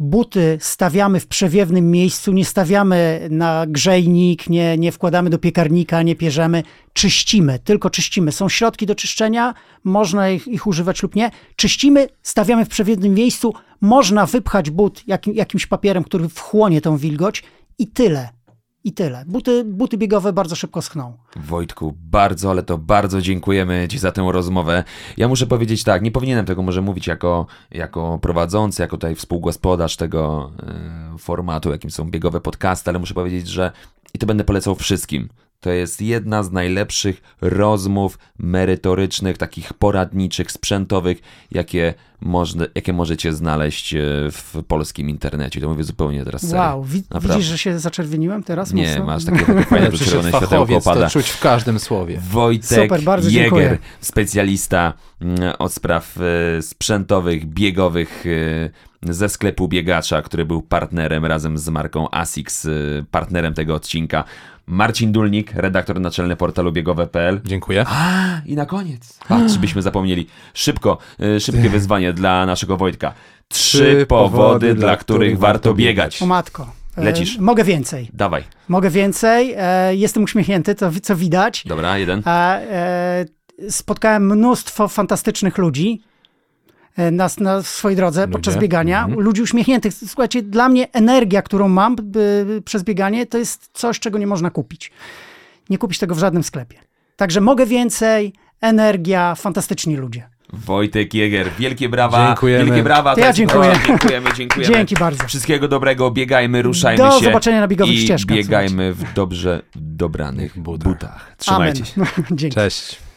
Buty stawiamy w przewiewnym miejscu, nie stawiamy na grzejnik, nie, nie wkładamy do piekarnika, nie pierzemy, czyścimy, tylko czyścimy. Są środki do czyszczenia, można ich, ich używać lub nie. Czyścimy, stawiamy w przewiewnym miejscu, można wypchać but jakim, jakimś papierem, który wchłonie tą wilgoć i tyle. I tyle. Buty, buty biegowe bardzo szybko schną. Wojtku, bardzo, ale to bardzo dziękujemy Ci za tę rozmowę. Ja muszę powiedzieć tak, nie powinienem tego może mówić jako, jako prowadzący, jako tutaj współgospodarz tego e, formatu, jakim są biegowe podcasty, ale muszę powiedzieć, że i to będę polecał wszystkim. To jest jedna z najlepszych rozmów merytorycznych, takich poradniczych, sprzętowych, jakie, można, jakie możecie znaleźć e, w polskim internecie. To mówię zupełnie teraz serio. Wow, wi- Naprawdę. widzisz, że się zaczerwieniłem teraz? Nie, mocno? masz takie, takie fajne, Przecież czerwone światełko pada. to czuć w każdym słowie. Wojtek Super, bardzo Jäger, dziękuję. specjalista mm, od spraw e, sprzętowych, biegowych e, ze sklepu biegacza, który był partnerem razem z marką ASICS, partnerem tego odcinka. Marcin Dulnik, redaktor naczelny portalu biegowe.pl. Dziękuję. A, i na koniec. Patrz, byśmy zapomnieli. Szybko, e, szybkie wyzwanie dla naszego Wojtka. Trzy powody, dla których warto biegać. O matko. E, Lecisz. Mogę więcej. Dawaj. Mogę więcej. E, jestem uśmiechnięty, to co widać. Dobra, jeden. E, spotkałem mnóstwo fantastycznych ludzi na, na swojej drodze podczas biegania. Mhm. Ludzi uśmiechniętych. Słuchajcie, dla mnie energia, którą mam by, przez bieganie, to jest coś, czego nie można kupić. Nie kupić tego w żadnym sklepie. Także mogę więcej, energia, fantastyczni ludzie. Wojtek Jäger, wielkie brawa. Dziękujemy. Wielkie brawa. To ja dziękuję. Dziękujemy, dziękujemy. Dzięki bardzo. Wszystkiego dobrego, biegajmy, ruszajmy Do się. zobaczenia na biegowych i ścieżkach, biegajmy w dobrze dobranych butach. butach. Trzymajcie się. Amen. Dzięki. Cześć.